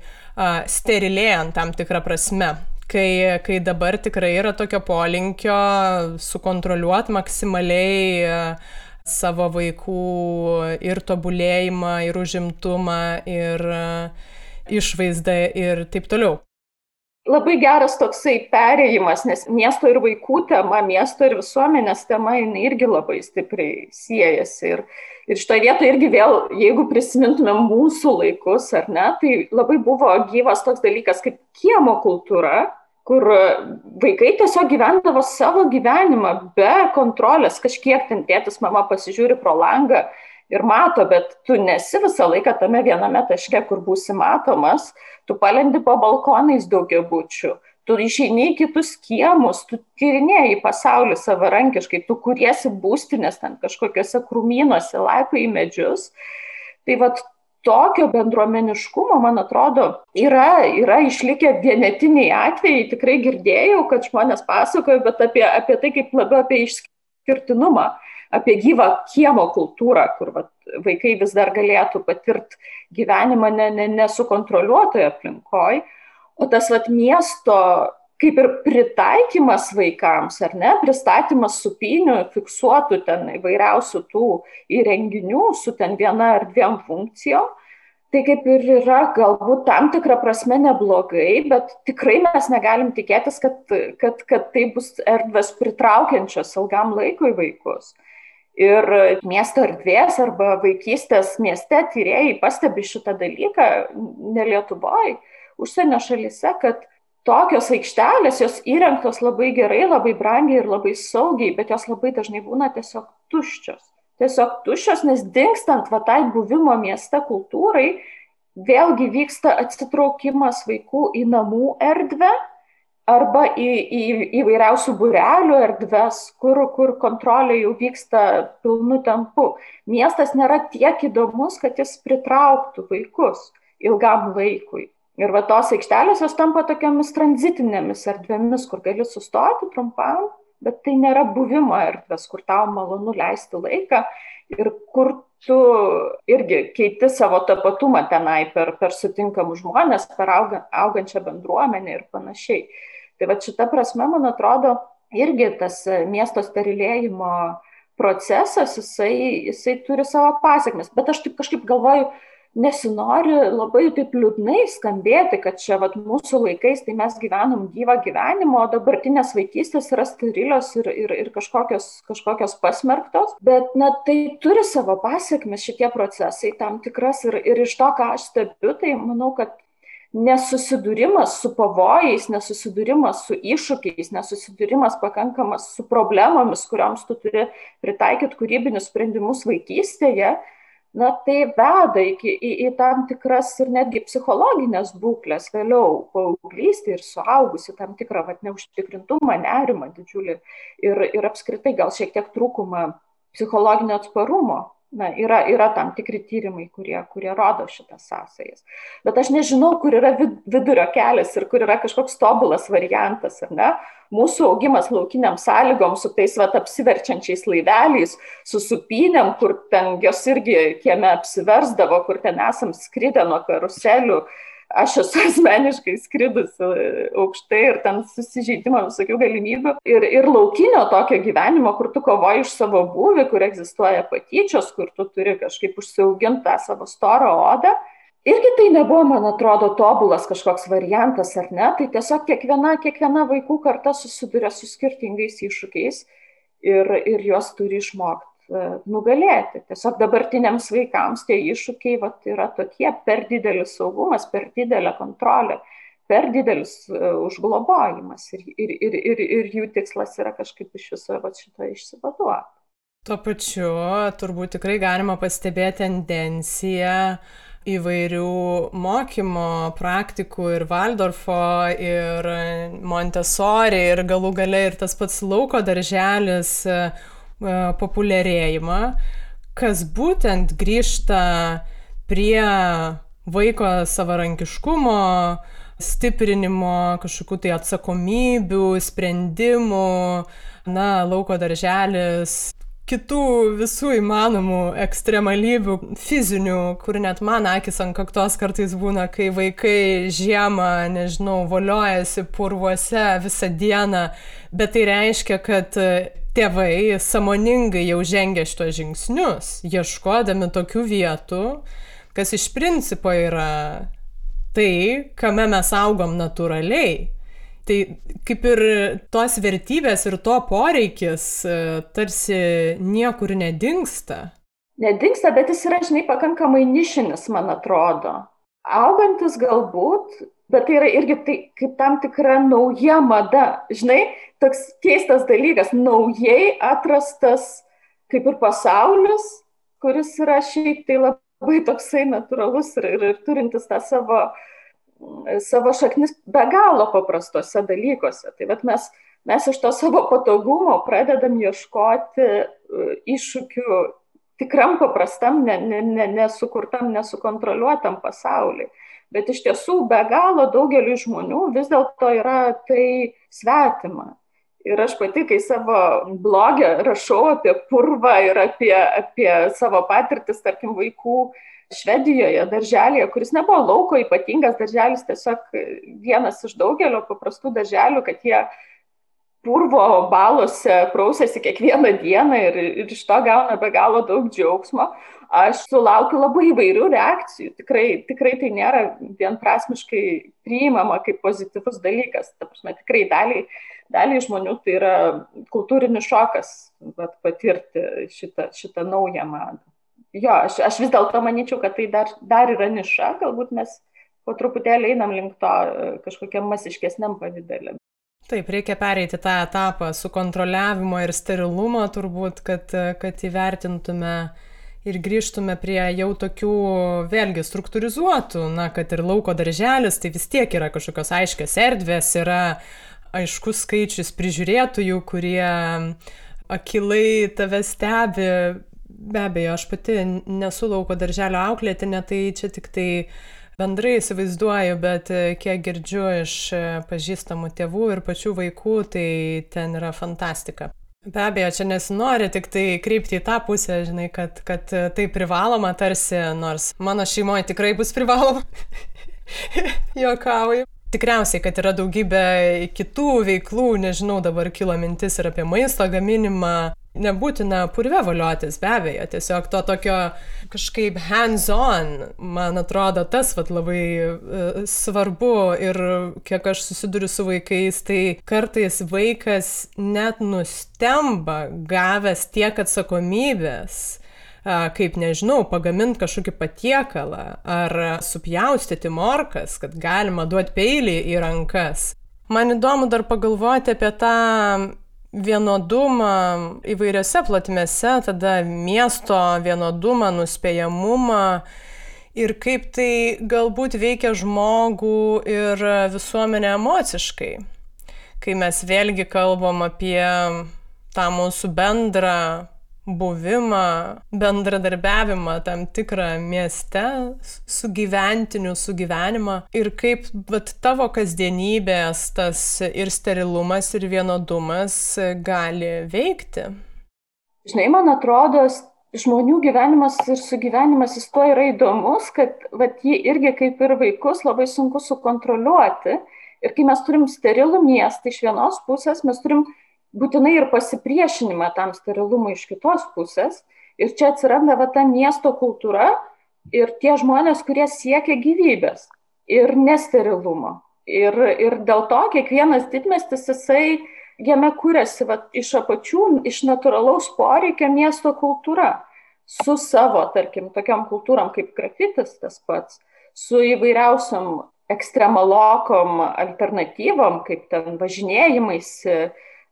Speaker 1: sterilėjant tam tikrą prasme. Kai, kai dabar tikrai yra tokio polinkio sukontroliuoti maksimaliai savo vaikų ir tobulėjimą, ir užimtumą, ir išvaizdą ir taip toliau.
Speaker 2: Labai geras toksai perėjimas, nes miesto ir vaikų tema, miesto ir visuomenės tema, jinai irgi labai stipriai siejasi. Ir, ir šitoje vietoje irgi vėl, jeigu prisimintumėm mūsų laikus, ar ne, tai labai buvo gyvas toks dalykas kaip kiemo kultūra, kur vaikai tiesiog gyvendavo savo gyvenimą be kontrolės, kažkiek ten tėtis, mama pasižiūri pro langą ir mato, bet tu nesi visą laiką tame viename taške, kur būsi matomas, tu palendi po balkonais daugiabučių, tu išeini į kitus kiemus, tu tyrinėjai pasaulį savarankiškai, tu kuriesi būstinės ten kažkokiuose krūmynuose, lapai į medžius. Tai vad tokio bendruomeniškumo, man atrodo, yra, yra išlikę vienetiniai atvejai, tikrai girdėjau, kad žmonės pasakoja, bet apie, apie tai kaip labiau apie išskirtinumą apie gyvą kiemo kultūrą, kur vat, vaikai vis dar galėtų patirti gyvenimą ne, ne, nesukontroliuotoje aplinkoje, o tas vat, miesto kaip ir pritaikymas vaikams, ar ne, pristatymas supinių, fiksuotų ten įvairiausių tų įrenginių su ten viena ar dviem funkcijom, tai kaip ir yra galbūt tam tikrą prasme neblogai, bet tikrai mes negalim tikėtis, kad, kad, kad tai bus erdvės pritraukiančios ilgam laikui vaikus. Ir miesto erdvės arba vaikystės mieste tyrėjai pastebi šitą dalyką, ne Lietuvoje, užsienio šalyse, kad tokios aikštelės, jos įrengtos labai gerai, labai brangiai ir labai saugiai, bet jos labai dažnai būna tiesiog tuščios. Tiesiog tuščios, nes dingstant va tai buvimo mieste kultūrai, vėlgi vyksta atsitraukimas vaikų į namų erdvę arba į, į įvairiausių būrelių erdves, kur, kur kontrolė jau vyksta pilnu tempu. Miestas nėra tiek įdomus, kad jis pritrauktų vaikus ilgam laikui. Ir va tos aikštelės jos tampa tokiamis tranzitinėmis erdvėmis, kur gali sustoti trumpam, bet tai nėra buvimo erdvės, kur tau malonu leisti laiką ir kur tu irgi keiti savo tapatumą tenai per, per sutinkamus žmonės, per auga, augančią bendruomenę ir panašiai. Tai va šita prasme, man atrodo, irgi tas e, miesto sterilėjimo procesas, jisai, jisai turi savo pasiekmes. Bet aš taip kažkaip galvoju, nesinori labai taip liūdnai skambėti, kad čia vat, mūsų laikais tai mes gyvenam gyvą gyvenimą, o dabartinės vaikystės yra sterilios ir, ir, ir kažkokios, kažkokios pasmerktos. Bet na, tai turi savo pasiekmes šitie procesai tam tikras ir, ir iš to, ką aš stebiu, tai manau, kad nesusidūrimas su pavojais, nesusidūrimas su iššūkiais, nesusidūrimas pakankamas su problemomis, kurioms tu turi pritaikyti kūrybinius sprendimus vaikystėje, na tai veda iki, į, į tam tikras ir netgi psichologinės būklės vėliau, paauglystė ir suaugusi, tam tikrą vat, neužtikrintumą, nerimą didžiulį ir, ir apskritai gal šiek tiek trūkumą psichologinio atsparumo na, yra, yra tam tikri tyrimai, kurie, kurie rodo šitas sąsajas. Bet aš nežinau, kur yra vidurio kelias ir kur yra kažkoks tobulas variantas, ar ne? Mūsų augimas laukiniam sąlygom su tais vat apsiverčiančiais laiveliais, su supinėm, kur ten jos irgi kieme apsiversdavo, kur ten esam skridę nuo karuselių, uh, aš esu asmeniškai skridusi aukštai ir ten susižeidimo visokių galimybių. Ir, ir laukinio tokio gyvenimo, kur tu kovoji iš savo būvį, kur egzistuoja patyčios, kur tu turi kažkaip užsiauginti tą savo storą odą. Irgi tai nebuvo, man atrodo, tobulas kažkoks variantas, ar ne? Tai tiesiog kiekviena, kiekviena vaikų karta susiduria su skirtingais iššūkiais ir, ir juos turi išmokti E, nugalėti. Tiesiog dabartiniams vaikams tie iššūkiai vat, yra tokie per didelis saugumas, per didelė kontrolė, per didelis uh, užglobojimas ir, ir, ir, ir, ir jų tikslas yra kažkaip iš viso vat, šito išsivaduoti.
Speaker 1: Tuo pačiu turbūt tikrai galima pastebėti tendenciją įvairių mokymo praktikų ir Waldorfo, ir Montessori, ir galų gale ir tas pats lauko darželis E, populiarėjimą, kas būtent grįžta prie vaiko savarankiškumo, stiprinimo, kažkokių tai atsakomybių, sprendimų, na, lauko darželis, kitų visų įmanomų ekstremalybių fizinių, kur net man akis ant kaktos kartais būna, kai vaikai žiemą, nežinau, voliojasi purvuose visą dieną, bet tai reiškia, kad tėvai samoningai jau žengia šitos žingsnius, ieškodami tokių vietų, kas iš principo yra tai, kame mes augom natūraliai. Tai kaip ir tos vertybės ir to poreikis e, tarsi niekur nedingsta.
Speaker 2: Nedingsta, bet jis yra, žinai, pakankamai nišinis, man atrodo. Augantis galbūt, bet tai yra irgi tai, kaip tam tikra nauja mada. Žinai, toks keistas dalykas, naujai atrastas kaip ir pasaulis, kuris yra šiaip tai labai toksai natūralus ir, ir, ir turintis tą savo savo šaknis be galo paprastose dalykuose. Tai vat mes, mes iš to savo patogumo pradedam ieškoti e, iššūkių tikram paprastam, nesukurtam, ne, ne nesukontroliuotam pasauliui. Bet iš tiesų be galo daugeliu žmonių vis dėlto yra tai svetima. Ir aš pati, kai savo blogę rašau apie purvą ir apie, apie savo patirtis, tarkim, vaikų Švedijoje darželėje, kuris nebuvo lauko ypatingas darželis, tiesiog vienas iš daugelio paprastų darželių, kad jie purvo balose prausėsi kiekvieną dieną ir, ir iš to gauna be galo daug džiaugsmo. Aš sulaukiu labai įvairių reakcijų. Tikrai, tikrai tai nėra vienprasmiškai priimama kaip pozityvus dalykas. Ta prasme, tikrai daliai, daliai žmonių tai yra kultūrinis šokas patirti šitą, šitą naują madą jo, aš, aš vis dėlto manyčiau, kad tai dar, dar yra niša, galbūt mes po truputėlį einam link to e, kažkokiam masiškesniam pavydelėm.
Speaker 1: Taip, reikia pereiti tą etapą su kontroliavimo ir sterilumo turbūt, kad, kad įvertintume ir grįžtume prie jau tokių vėlgi struktūrizuotų, na, kad ir lauko darželis, tai vis tiek yra kažkokios aiškios erdvės, yra aiškus skaičius prižiūrėtojų, kurie akilai tave stebi, Be abejo, aš pati nesu lauko darželio auklėtinė, tai čia tik tai bendrai įsivaizduoju, bet e, kiek girdžiu iš e, pažįstamų tėvų ir pačių vaikų, tai ten yra fantastika. Be abejo, čia nesinori tik tai kreipti į tą pusę, žinai, kad, kad e, tai privaloma tarsi, nors mano šeimoje tikrai bus privaloma. Jokauju. Tikriausiai, kad yra daugybė kitų veiklų, nežinau, dabar kilo mintis ir apie maisto gaminimą, Nebūtina purve valiotis, be abejo, tiesiog to tokio kažkaip hands-on, man atrodo, tas vat, labai uh, svarbu ir kiek aš susiduriu su vaikais, tai kartais vaikas net nustemba gavęs tiek atsakomybės, kaip nežinau, pagaminti kažkokį patiekalą ar supjaustyti morkas, kad galima duoti peilį į rankas. Man įdomu dar pagalvoti apie tą vienodumą įvairiose plotmėse, tada miesto vienodumą, nuspėjamumą ir kaip tai galbūt veikia žmogų ir visuomenę emociškai. Kai mes vėlgi kalbam apie tą mūsų bendrą buvimą, bendradarbiavimą tam tikrą mieste, sugyventinių sugyvenimą ir kaip vat, tavo kasdienybės tas ir sterilumas, ir vienodumas gali veikti.
Speaker 2: Žinai, man atrodo, žmonių gyvenimas ir sugyvenimas jis to yra įdomus, kad vat, jį irgi kaip ir vaikus labai sunku sukontroliuoti. Ir kai mes turim sterilų miestą iš vienos pusės, mes turim būtinai ir pasipriešinimą tam sterilumui iš kitos pusės. Ir čia atsiranda va ta miesto kultūra ir tie žmonės, kurie siekia gyvybės ir nesterilumo. Ir, ir dėl to kiekvienas didmestis jisai jame kūrėsi va, iš apačių, iš natūralaus poreikio miesto kultūra. Su savo, tarkim, tokiam kultūram kaip grafitis tas pats, su įvairiausiam ekstremalokom alternatyvom, kaip ten važinėjimais,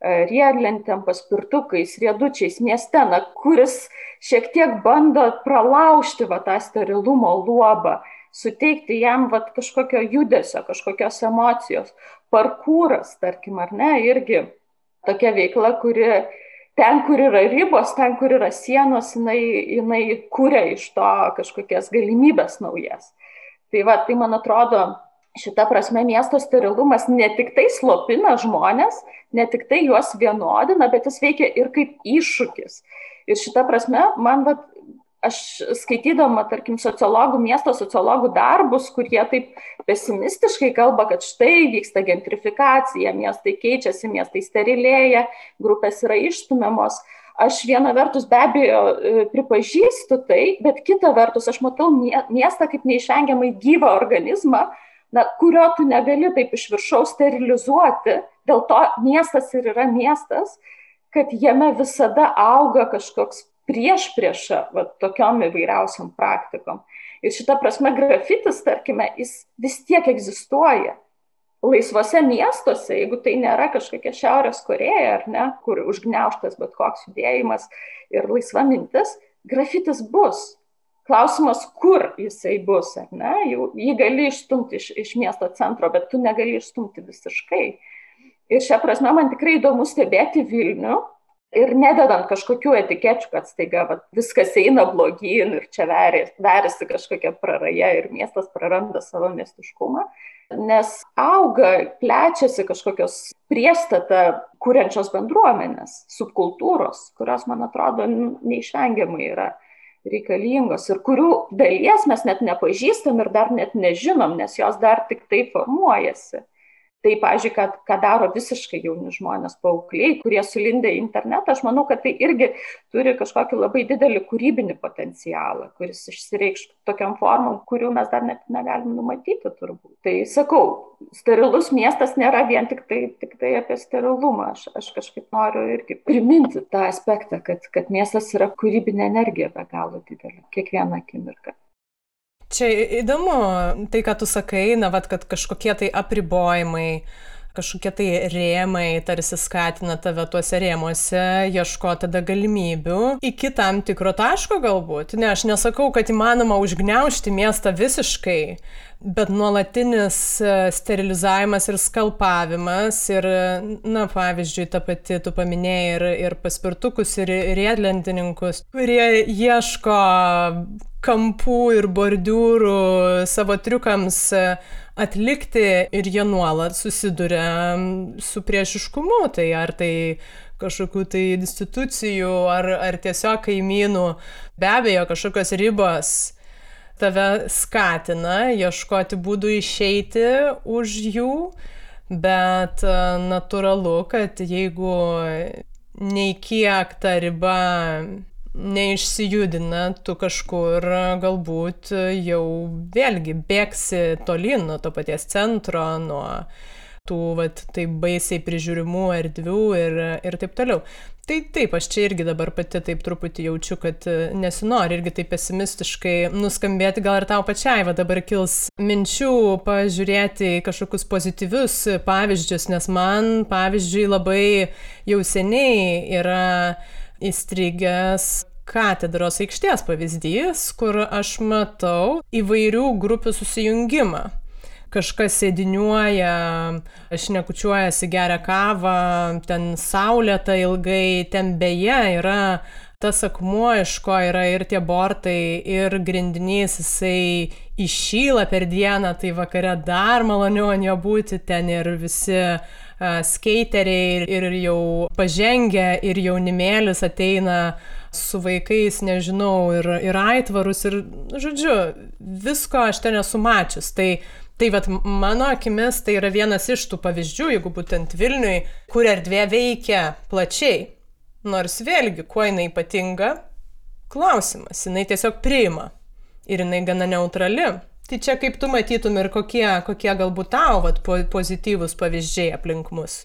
Speaker 2: riedlentėm, paspirtukais, riedučiais mieste, na, kuris šiek tiek bando pralaužti va, tą sterilumo luobą, suteikti jam va, kažkokio judesio, kažkokios emocijos. Parkūras, tarkim, ar ne, irgi tokia veikla, kuri ten, kur yra ribos, ten, kur yra sienos, jinai, jinai kūrė iš to kažkokias galimybės naujas. Tai va, tai man atrodo, šita prasme miesto sterilumas ne tik tai slopina žmonės, ne tik tai juos vienodina, bet jis veikia ir kaip iššūkis. Ir šita prasme, man, vat, aš skaitydama, tarkim, sociologų, miesto sociologų darbus, kurie taip pesimistiškai kalba, kad štai vyksta gentrifikacija, miestai keičiasi, miestai sterilėja, grupės yra išstumiamos. Aš viena vertus be abejo e, pripažįstu tai, bet kita vertus aš matau miestą kaip neišvengiamai gyvą organizmą, na, kurio tu negali taip iš viršaus sterilizuoti, dėl to miestas ir yra miestas, kad jame visada auga kažkoks prieš priešą tokiom įvairiausiam praktikom. Ir šita prasme grafitis, tarkime, jis vis tiek egzistuoja laisvose miestuose, jeigu tai nėra kažkokia Šiaurės Koreja, ar ne, kur užgneuštas bet koks judėjimas ir laisva mintis, grafitis bus. Klausimas, kur jisai bus, ar ne? Jau, jį gali išstumti iš, iš miesto centro, bet tu negali išstumti visiškai. Ir šią prasme man tikrai įdomu stebėti Vilnių ir nededant kažkokių etikečių, kad staiga va, viskas eina blogyn ir čia verėsi kažkokia praraja ir miestas praranda savo miestiškumą nes auga, plečiasi kažkokios priestatą kuriančios bendruomenės, subkultūros, kurios, man atrodo, neišvengiamai yra reikalingos ir kurių dalies mes net nepažįstam ir dar net nežinom, nes jos dar tik tai formuojasi tai pavyzdžiui kad ką daro visiškai jauni žmonės paaugliai kurie sulindę į internetą aš manau kad tai irgi turi kažkokį labai didelį kūrybinį potencialą kuris išsireikš tokiom formom kurių mes dar net negalim numatyti turbūt. Tai sakau sterilus miestas nėra vien tiktai tiktai apie sterilumą. Aš aš kažkaip noriu irgi priminti tą aspektą kad kad miestas yra kūrybinė energija be galo didelė kiekvieną akimirką
Speaker 1: Čia įdomu, tai, ką tu sakai, na, vat, kad kažkokie tai apribojimai, kažkokie tai rėmai tarsi skatina tave tuose rėmuose ieškoti tada galimybių iki tam tikro taško galbūt. Ne, aš nesakau, kad įmanoma užgneušti miestą visiškai, bet nuolatinis e, sterilizavimas ir skalpavimas ir, na, pavyzdžiui, ta pati, tu paminėjai ir, ir paspirtukus, ir riedlentininkus, kurie ieško kampų ir bordiūrų savo triukams e, atlikti ir jie nuolat susiduria su priešiškumu. Tai ar tai kažkokių tai institucijų, ar, ar tiesiog kaimynų, be abejo, kažkokios ribos tave skatina ieškoti būdų išeiti už jų, bet e, natūralu, kad jeigu nei kiek ta riba neišsijudina, tu kažkur galbūt jau vėlgi bėgsi tolyn nuo to paties centro, nuo tų vat, taip baisiai prižiūrimų erdvių ir, ir taip toliau. Tai taip, aš čia irgi dabar pati taip truputį jaučiu, kad nesinori irgi taip pesimistiškai nuskambėti, gal ir tau pačiai, va dabar kils minčių pažiūrėti kažkokius pozityvius pavyzdžius, nes man, pavyzdžiui, labai jau seniai yra įstrigęs katedros aikštės pavyzdys, kur aš matau įvairių grupių susijungimą. Kažkas sėdiniuoja, šnekučiuojasi, geria kavą, ten saulėta ilgai, ten beje yra tas akmuo, iš ko yra ir tie bortai, ir grindinys, jisai iššyla per dieną, tai vakare dar maloniau ant jo būti, ten ir visi skeiteriai ir jau pažengę ir jaunimėlis ateina su vaikais, nežinau, ir, ir aitvarus, ir, žodžiu, visko aš ten esu mačius. Tai, tai vat, mano akimis tai yra vienas iš tų pavyzdžių, jeigu būtent Vilniui, kur erdvė veikia plačiai. Nors vėlgi, kuo jinai ypatinga, klausimas, jinai tiesiog priima. Ir jinai gana neutrali. Tai čia kaip tu matytum ir kokie, kokie galbūt tau vat, pozityvūs pavyzdžiai aplink mus?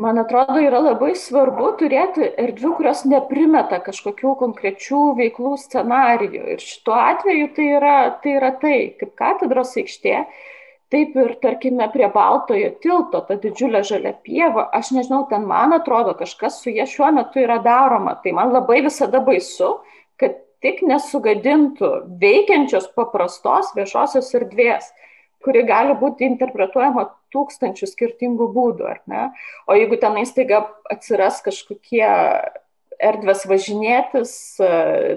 Speaker 2: Man atrodo, yra labai svarbu turėti erdvių, kurios neprimeta kažkokių konkrečių veiklų scenarijų. Ir šituo atveju tai yra tai, yra tai kaip katedros aikštė, taip ir, tarkime, prie Baltojo tilto, ta didžiulė žalia pieva, aš nežinau, ten man atrodo, kažkas su jie šiuo metu yra daroma. Tai man labai visada baisu, kad tik nesugadintų veikiančios paprastos viešosios erdvės, kuri gali būti interpretuojama tūkstančių skirtingų būdų, ar ne? O jeigu tenai staiga atsiras kažkokie erdvės važinėtis,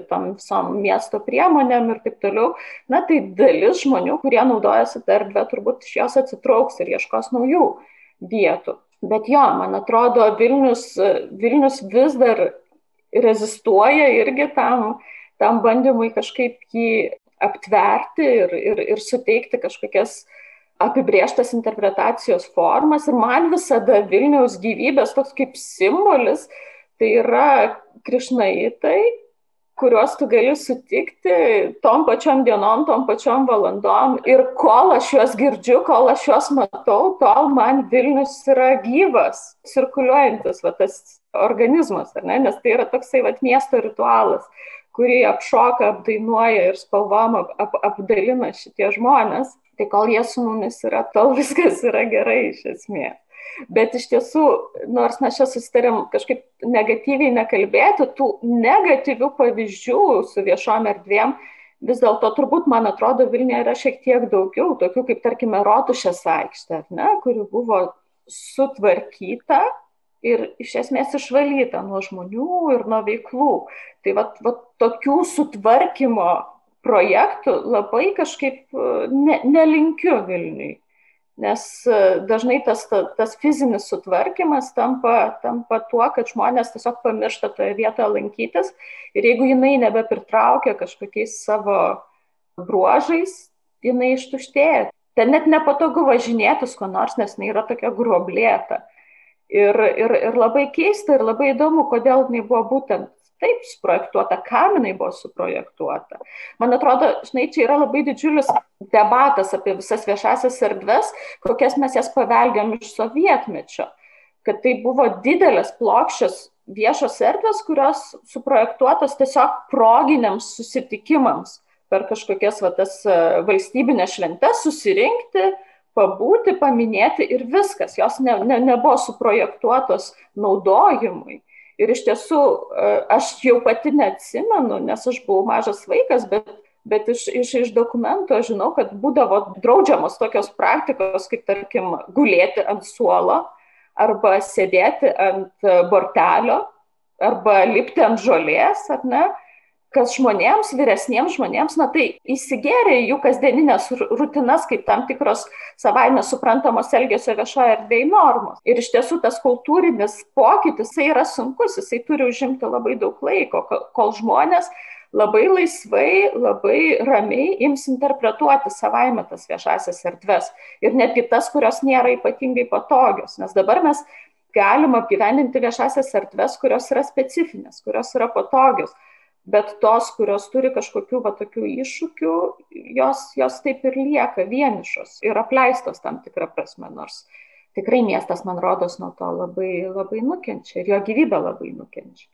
Speaker 2: tam visom miesto priemonėm ir taip toliau, na tai dalis žmonių, kurie naudojasi tą erdvę, turbūt iš jos atsitrauks ir ieškos naujų vietų. Bet jo, man atrodo, Vilnius, Vilnius vis dar rezistuoja irgi tam tam bandymui kažkaip jį aptverti ir, ir, ir suteikti kažkokias apibrieštas interpretacijos formas. Ir man visada Vilniaus gyvybės toks kaip simbolis, tai yra krišnaitai, kuriuos tu gali sutikti tom pačiom dienom, tom pačiom valandom. Ir kol aš juos girdžiu, kol aš juos matau, tol man Vilnius yra gyvas, cirkuliuojantis, va, tas organizmas, ne? nes tai yra toksai va, miesto ritualas kurį apšoka, apdainuoja ir spalvom ap, ap, apdalina šitie žmonės, tai kol jie su mumis yra, tol viskas yra gerai iš esmės. Bet iš tiesų, nors mes čia susitarėm kažkaip negatyviai nekalbėti, tų negatyvių pavyzdžių su viešom erdvėm, vis dėlto turbūt, man atrodo, Vilniuje yra šiek tiek daugiau, tokių kaip, tarkime, Rotušės aikštė, ne, kuri buvo sutvarkyta ir iš esmės išvalyta nuo žmonių ir nuo veiklų. Tai va, va tokių sutvarkymo projektų labai kažkaip ne, nelinkiu Vilniui. Nes e, dažnai tas, tas fizinis sutvarkymas tampa, tampa tuo, kad žmonės tiesiog pamiršta toje vietoje lankytis ir jeigu jinai nebepritraukia kažkokiais savo bruožais, jinai ištuštėja. Ten net nepatogu važinėtis ko nors, nes jinai yra tokia gruoblėta. Ir, ir, ir labai keista ir labai įdomu, kodėl jinai buvo būtent taip suprojektuota, kam jinai buvo suprojektuota. Man atrodo, žinai, čia yra labai didžiulis debatas apie visas viešasias erdves, kokias mes jas paveldėm iš sovietmečio. Kad tai buvo didelės plokščios viešos erdvės, kurios suprojektuotos tiesiog proginiams susitikimams per kažkokias va, tas e, valstybinės šventes susirinkti, pabūti, paminėti ir viskas. Jos ne, ne, nebuvo suprojektuotos naudojimui. Ir iš tiesų e, aš jau pati neatsimenu, nes aš buvau mažas vaikas, bet, bet iš, iš, iš dokumento aš žinau, kad būdavo draudžiamos tokios praktikos, kaip tarkim gulėti ant suolo arba sėdėti ant bortelio arba lipti ant žolės, ar ne kas žmonėms, vyresniems žmonėms, na tai įsigėrė jų kasdieninės rutinas kaip tam tikros savaime suprantamos elgesio viešoje erdvėje normos. Ir iš tiesų tas kultūrinis pokytis, jisai yra sunkus, jisai turi užimti labai daug laiko, kol žmonės labai laisvai, labai ramiai ims interpretuoti savaime tas viešasias erdves. Ir netgi tas, kurios nėra ypatingai patogios. Nes dabar mes galim apgyvendinti viešasias erdves, kurios yra specifinės, kurios yra patogios bet tos, kurios turi kažkokių va tokių iššūkių, jos, jos taip ir lieka vienišos ir apleistos tam tikrą prasme, nors tikrai miestas, man rodos, nuo to labai, labai nukenčia ir jo gyvybė labai nukenčia.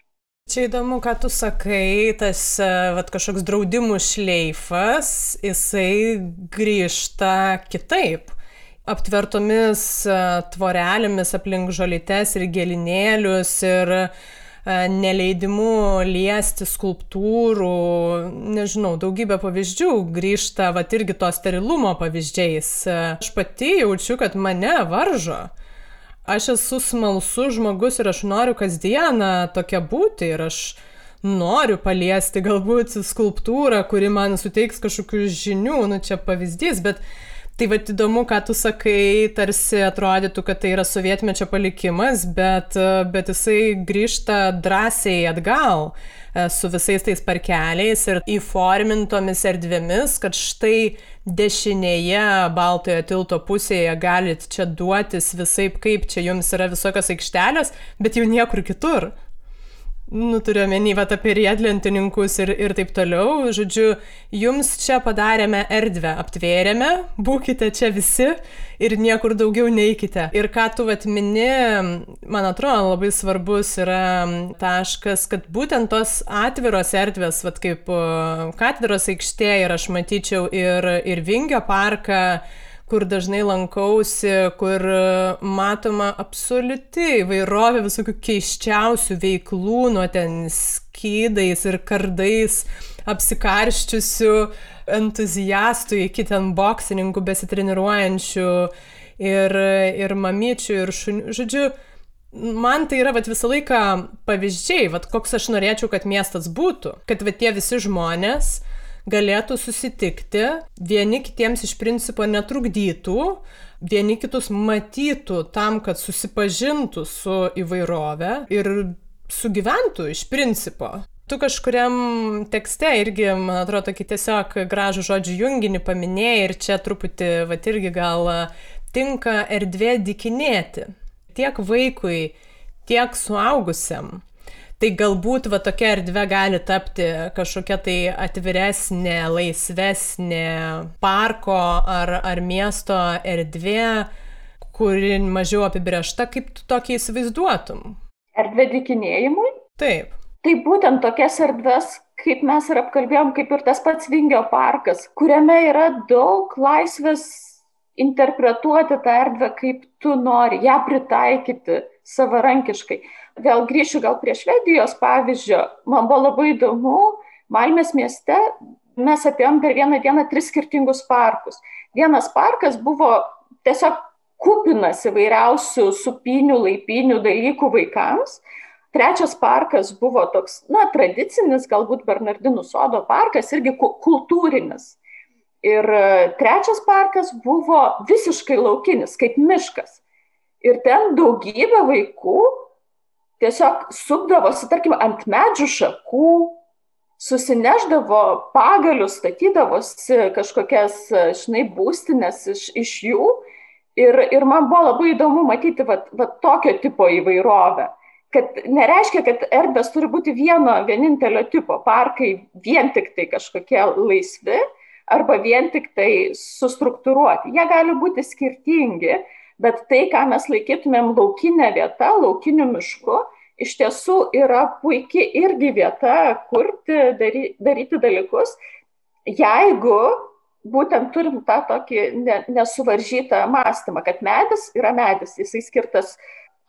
Speaker 1: Čia įdomu, ką tu sakai, tas vat, kažkoks draudimų šleifas, jisai grįžta kitaip aptvertomis tvorelėmis aplink žolytes ir gėlinėlius ir uh, E, neleidimu liesti skulptūrų, nežinau, daugybė pavyzdžių grįžta, va irgi to sterilumo pavyzdžiais. E, aš pati jaučiu, kad mane varžo. Aš esu smalsus žmogus ir aš noriu kasdieną tokia būti ir aš noriu paliesti galbūt skulptūrą, kuri man suteiks kažkokių žinių, nu čia pavyzdys, bet Tai va įdomu, ką tu sakai, tarsi atrodytų, kad tai yra sovietmečio palikimas, bet, bet jisai grįžta drąsiai atgal e, su visais tais parkeliais ir įformintomis erdvėmis, kad štai dešinėje Baltojo tilto pusėje galit čia duotis visai kaip čia jums yra visokios aikštelės, bet jau niekur kitur nu, turiu omeny, va, apie riedlentininkus ir, ir taip toliau. Žodžiu, jums čia padarėme erdvę, aptvėrėme, būkite čia visi ir niekur daugiau neikite. Ir ką tu vat mini, man atrodo, labai svarbus yra taškas, kad būtent tos atviros erdvės, vat kaip katedros aikštė ir aš matyčiau ir, ir Vingio parką, kur dažnai lankausi, kur matoma absoliuti įvairovė visokių keiščiausių veiklų, nuo ten skydais ir kardais apsikarščiusių entuziastų iki ten boksininkų besitreniruojančių ir, ir mamyčių ir šunių. Žodžiu, man tai yra vat, visą laiką pavyzdžiai, vat, koks aš norėčiau, kad miestas būtų. Kad vat, tie visi žmonės galėtų susitikti, vieni kitiems iš principo netrukdytų, vieni kitus matytų tam, kad susipažintų su įvairove ir sugyventų iš principo. Tu kažkuriam tekste irgi, man atrodo, tokį tiesiog gražų žodžių junginį paminėjai ir čia truputį, va irgi gal tinka erdvė dikinėti. Tiek vaikui, tiek suaugusiam Tai galbūt va tokia erdvė gali tapti kažkokia tai atviresnė, laisvesnė parko ar, ar miesto erdvė, kuri mažiau apibriešta, kaip tu tokį įsivaizduotum.
Speaker 2: Erdvė dikinėjimui?
Speaker 1: Taip.
Speaker 2: Tai būtent tokias erdves, kaip mes ir apkalbėjom, kaip ir tas pats Vingio parkas, kuriame yra daug laisvės interpretuoti tą erdvę, kaip tu nori, ją pritaikyti savarankiškai vėl grįšiu gal prie Švedijos pavyzdžio. Man buvo labai įdomu, Malmės mieste mes apėjom per vieną dieną tris skirtingus parkus. Vienas parkas buvo tiesiog kupinas įvairiausių supinių, laipinių dalykų vaikams. Trečias parkas buvo toks, na, tradicinis, galbūt Bernardinų sodo parkas, irgi kultūrinis. Ir e, trečias parkas buvo visiškai laukinis, kaip miškas. Ir ten daugybė vaikų tiesiog supdavosi, tarkim, ant medžių šakų, susineždavo pagalius, statydavosi kažkokias, žinai, būstinės iš, iš jų. Ir, ir man buvo labai įdomu matyti va, va, tokio tipo įvairovę. Kad nereiškia, kad erdvės turi būti vieno vienintelio tipo, parkai vien tik tai kažkokie laisvi arba vien tik tai sustruktūruoti. Jie gali būti skirtingi, bet tai, ką mes laikytumėm laukinė vieta, laukiniu mišku, iš tiesų yra puikia irgi vieta kurti, dary, daryti dalykus, jeigu būtent turim tą tokį nesuvaržytą mąstymą, kad medis yra medis, jisai skirtas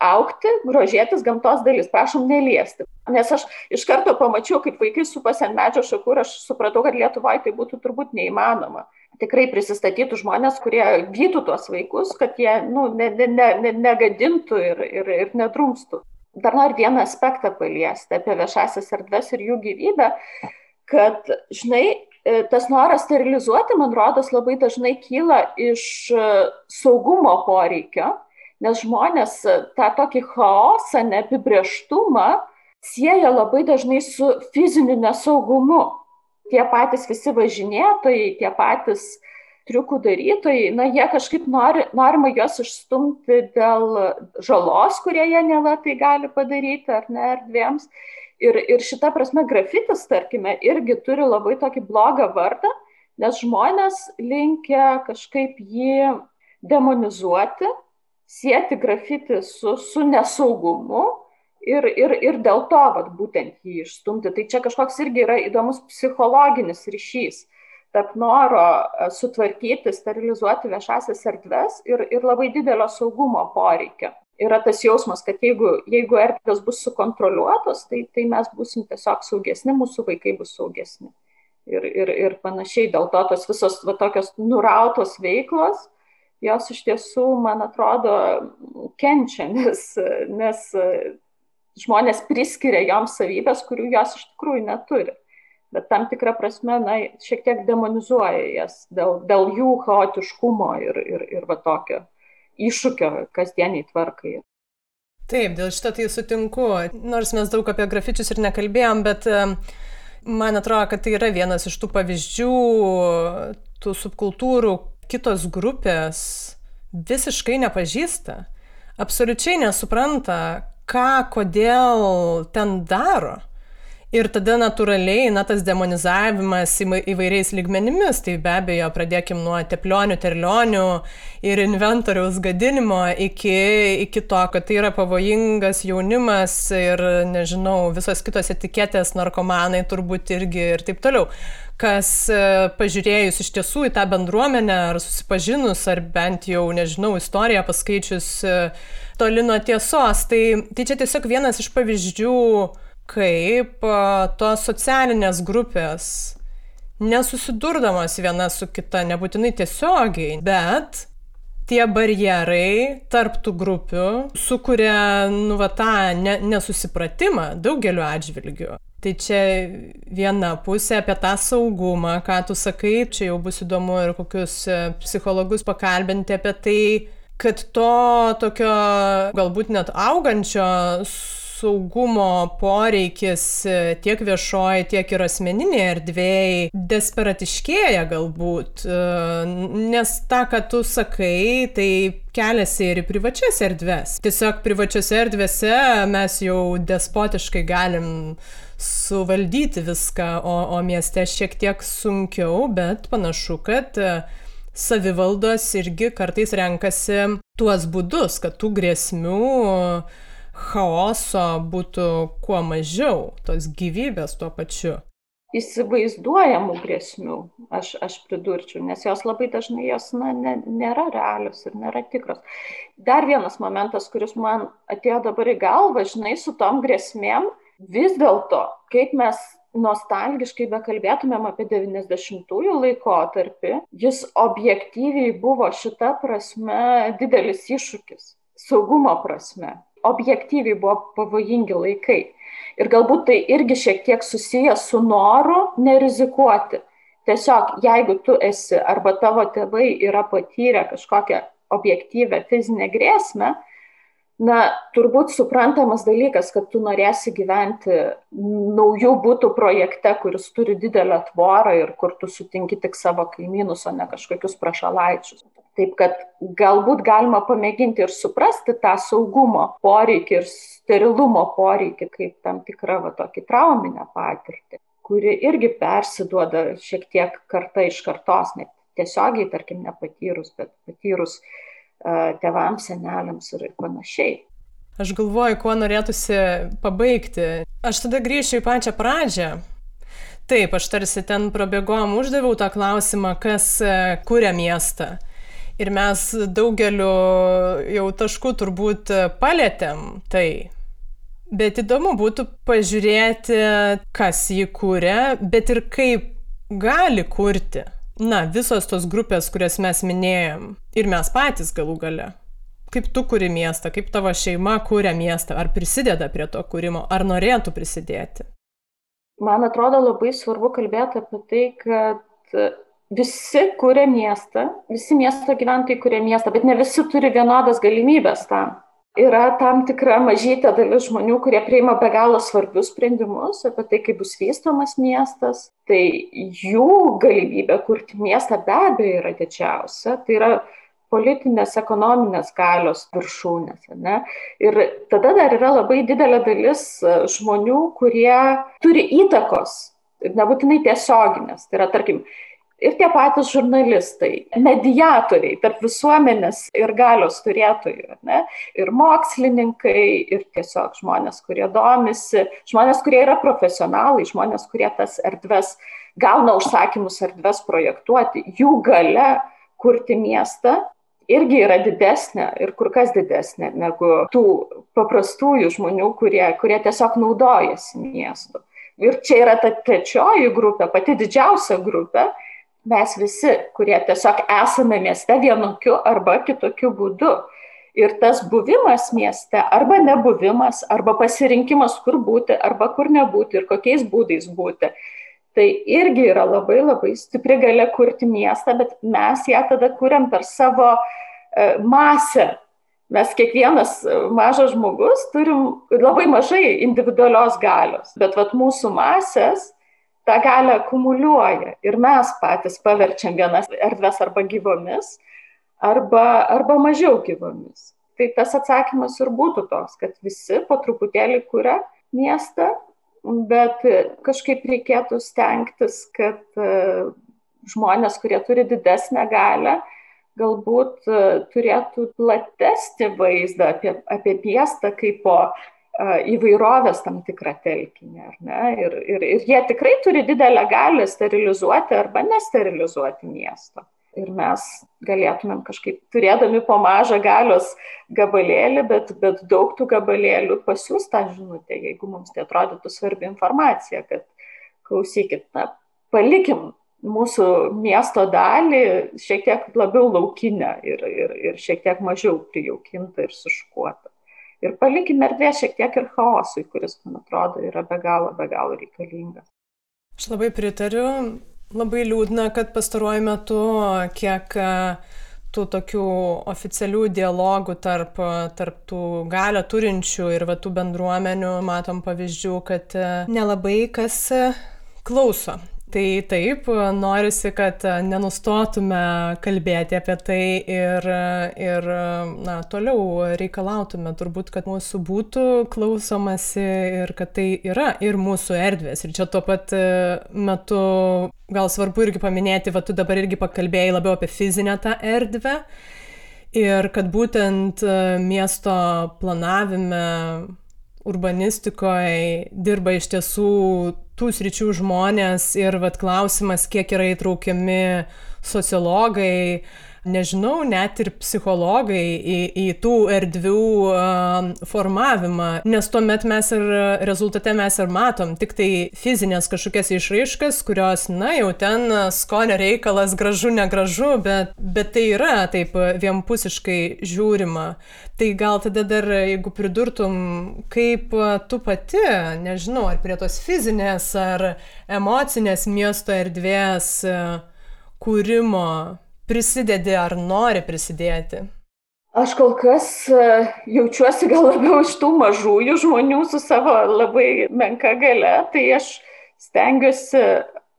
Speaker 2: aukti, grožėtis gamtos dalis, prašom neliesti. Nes aš iš karto pamačiau, kaip vaikai supasi ant medžio šakų ir aš supratau, kad Lietuvoje tai būtų turbūt neįmanoma tikrai prisistatytų žmonės, kurie gytų tuos vaikus, kad jie nu, ne, ne, ne, negadintų ir, ir, ir nedrumstų. Dar noriu vieną aspektą paliesti apie viešasias erdves ir jų gyvybę, kad, žinai, e, tas noras sterilizuoti, man rodos, labai dažnai kyla iš e, saugumo poreikio, nes žmonės e, tą tokį chaosą, neapibrieštumą sieja labai dažnai su fiziniu nesaugumu tie patys visi važinėtojai, tie patys triukų darytojai, na, jie kažkaip nori, norima juos išstumti dėl žalos, kurie jie nela tai gali padaryti, ar ne, erdvėms. Ir, ir šita prasme grafitis, tarkime, irgi turi labai tokį blogą vardą, nes žmonės linkia kažkaip jį demonizuoti, sieti grafitį su, su nesaugumu, ir, ir, ir dėl to vat, būtent jį išstumti. Tai čia kažkoks irgi yra įdomus psichologinis ryšys tarp noro e, sutvarkyti, sterilizuoti viešasias erdves ir, ir labai didelio saugumo poreikio. Yra tas jausmas, kad jeigu, jeigu erdvės bus sukontroliuotos, tai, tai mes busim tiesiog saugesni, mūsų vaikai bus saugesni. Ir, ir, ir panašiai, dėl to tos visos va, tokios nurautos veiklos, jos iš tiesų, man atrodo, kenčia, nes, nes žmonės priskiria joms savybės, kurių jos iš tikrųjų neturi. Bet tam tikrą prasme, na, šiek tiek demonizuoja jas dėl, dėl jų chaotiškumo ir, ir, ir va tokio iššūkio kasdieniai tvarkai.
Speaker 1: Taip, dėl šito tai sutinku. Nors mes daug apie grafičius ir nekalbėjom, bet man atrodo, kad tai yra vienas iš tų pavyzdžių, tų subkultūrų, kitos grupės visiškai nepažįsta, absoliučiai nesupranta, ką, kodėl ten daro. Ir tada natūraliai, na, tas demonizavimas įvairiais lygmenimis, tai be abejo, pradėkim nuo teplionių, terlionių ir inventoriaus gadinimo iki, iki to, kad tai yra pavojingas jaunimas ir, nežinau, visos kitos etiketės, narkomanai turbūt irgi ir taip toliau kas e, pažiūrėjus iš tiesų į tą bendruomenę, ar susipažinus, ar bent jau, nežinau, istoriją paskaičius e, toli nuo tiesos, tai, tai čia tiesiog vienas iš pavyzdžių, kaip tos socialinės grupės nesusidurdamos viena su kita, nebūtinai tiesiogiai, bet tie barjerai tarp tų grupių sukuria, nu, va, tą ne, nesusipratimą daugeliu atžvilgių. Tai čia viena pusė apie tą saugumą, ką tu sakai, čia jau bus įdomu ir kokius e, psichologus pakalbinti apie tai, kad to tokio galbūt net augančio saugumo poreikis e, tiek viešoji, tiek ir asmeninėje erdvėje desperatiškėja galbūt, e, nes tą, ką tu sakai, tai keliasi ir į privačias erdves. Tiesiog privačiose erdvėse mes jau despotiškai galim suvaldyti viską, o, o mieste šiek tiek sunkiau, bet panašu, kad uh, savivaldos irgi kartais renkasi tuos būdus, kad tų grėsmių chaoso būtų kuo mažiau, tos gyvybės tuo pačiu.
Speaker 2: Įsivaizduojamų grėsmių, aš, aš pridurčiau, nes jos labai dažnai jos na, ne, nėra realios ir nėra tikros. Dar vienas momentas, kuris man atėjo dabar į galvą, žinai, su tom grėsmėm, vis dėlto, kaip mes nostalgiškai bekalbėtumėm apie 90-ųjų laikotarpį, jis objektyviai buvo šita prasme didelis iššūkis, saugumo prasme. Objektyviai buvo pavojingi laikai. Ir galbūt tai irgi šiek tiek susijęs su noru nerizikuoti. Tiesiog, jeigu tu esi arba tavo tėvai yra patyrę kažkokią objektyvę fizinę grėsmę, na turbūt suprantamas dalykas kad tu norėsi gyventi naujų butų projekte kuris turi didelę tvorą ir kur tu sutinki tik savo kaimynus o ne kažkokius prašalaičius. Taip kad galbūt galima pamėginti ir suprasti tą saugumo poreikį ir sterilumo poreikį kaip tam tikrą va tokį trauminę patirtį kuri irgi persiduoda šiek tiek karta iš kartos net tiesiogiai tarkim nepatyrus bet patyrus tėvams, seneliams ir panašiai.
Speaker 1: Aš galvoju, kuo norėtųsi pabaigti. Aš tada grįšiu į pačią pradžią. Taip, aš tarsi ten prabėgom, uždaviau tą klausimą, kas e, kuria miestą. Ir mes daugeliu jau taškų turbūt palėtėm tai. Bet įdomu būtų pažiūrėti, kas jį kūrė, bet ir kaip gali kurti na, visos tos grupės, kurias mes minėjom, ir mes patys galų gale. Kaip tu kuri miestą, kaip tavo šeima kūrė miestą, ar prisideda prie to kūrimo, ar norėtų prisidėti?
Speaker 2: Man atrodo labai svarbu kalbėti apie tai, kad visi kūrė miestą, visi miesto gyventojai kūrė miestą, bet ne visi turi vienodas galimybės tam yra tam tikra mažytė dalis žmonių, kurie priima be galo svarbius sprendimus apie tai, kaip bus vystomas miestas. Tai jų galimybė kurti miestą be abejo yra didžiausia. Tai yra politinės, ekonominės galios viršūnės. Ne? Ir tada dar yra labai didelė dalis žmonių, kurie turi įtakos, nebūtinai tiesioginės. Tai yra, tarkim, ir tie patys žurnalistai, mediatoriai tarp visuomenės ir galios turėtojų, ne? ir mokslininkai, ir tiesiog žmonės, kurie domisi, žmonės, kurie yra profesionalai, žmonės, kurie tas erdves gauna užsakymus erdves projektuoti, jų gale kurti miestą irgi yra didesnė ir kur kas didesnė negu tų paprastųjų žmonių, kurie, kurie tiesiog naudojasi miestu. Ir čia yra ta trečioji grupė, pati didžiausia grupė, mes visi, kurie tiesiog esame mieste vienokiu arba kitokiu būdu. Ir tas buvimas mieste arba nebuvimas, arba pasirinkimas, kur būti, arba kur nebūti ir kokiais būdais būti. Tai irgi yra labai labai stipri galia kurti miestą, bet mes ją tada kuriam per savo e, masę. Mes kiekvienas e, mažas žmogus turim labai mažai individualios galios, bet vat mūsų masės tą galę akumuliuoja ir mes patys paverčiam vienas erdves arba gyvomis, arba, arba mažiau gyvomis. Tai tas atsakymas ir būtų toks, kad visi po truputėlį kuria miestą, bet kažkaip reikėtų stengtis, kad e, žmonės, kurie turi didesnę galę, galbūt e, turėtų platesnį vaizdą apie, apie miestą kaip po įvairovės tam tikrą telkinį. Ir, ir, ir jie tikrai turi didelę galę sterilizuoti arba nesterilizuoti miesto. Ir mes galėtumėm kažkaip, turėdami po mažą galios gabalėlį, bet, bet daug tų gabalėlių pasiūstą žinutę, jeigu mums tai atrodytų svarbi informacija, kad klausykit, na, palikim mūsų miesto dalį šiek tiek labiau laukinę ir, ir, ir šiek tiek mažiau prijaukintą ir suškuotą ir palikime erdvės šiek tiek ir chaosui, kuris, man atrodo, yra be galo, be galo reikalingas.
Speaker 1: Aš labai pritariu, labai liūdna, kad pastaruoju metu kiek tų tokių oficialių dialogų tarp, tarp tų galio turinčių ir va tų bendruomenių matom pavyzdžių, kad e, nelabai kas e, klauso. Tai taip, norisi, kad nenustotume kalbėti apie tai ir, ir na, toliau reikalautume turbūt, kad mūsų būtų klausomasi ir kad tai yra ir mūsų erdvės. Ir čia tuo pat metu gal svarbu irgi paminėti, va tu dabar irgi pakalbėjai labiau apie fizinę tą erdvę. Ir kad būtent miesto planavime urbanistikoje dirba iš tiesų tų sričių žmonės ir vat klausimas, kiek yra įtraukiami sociologai, nežinau, net ir psichologai į, į tų erdvių uh, formavimą, nes tuomet mes ir rezultate mes ir matom tik tai fizinės kažkokias išraiškas, kurios, na, jau ten skonio reikalas gražu, negražu, bet, bet tai yra taip vienpusiškai žiūrima. Tai gal tada dar, jeigu pridurtum, kaip tu pati, nežinau, ar prie tos fizinės ar emocinės miesto erdvės kūrimo prisidedi ar nori prisidėti?
Speaker 2: Aš kol kas e, jaučiuosi gal labiau iš tų mažųjų žmonių su savo labai menka gale, tai aš stengiuosi,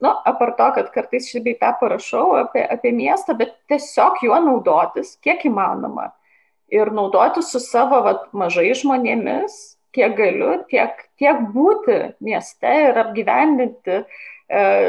Speaker 2: nu, apart to, kad kartais bei tą parašau apie, apie miestą, bet tiesiog juo naudotis, kiek įmanoma. Ir naudotis su savo vat, mažai žmonėmis, kiek galiu, tiek, tiek būti mieste ir apgyvendinti uh,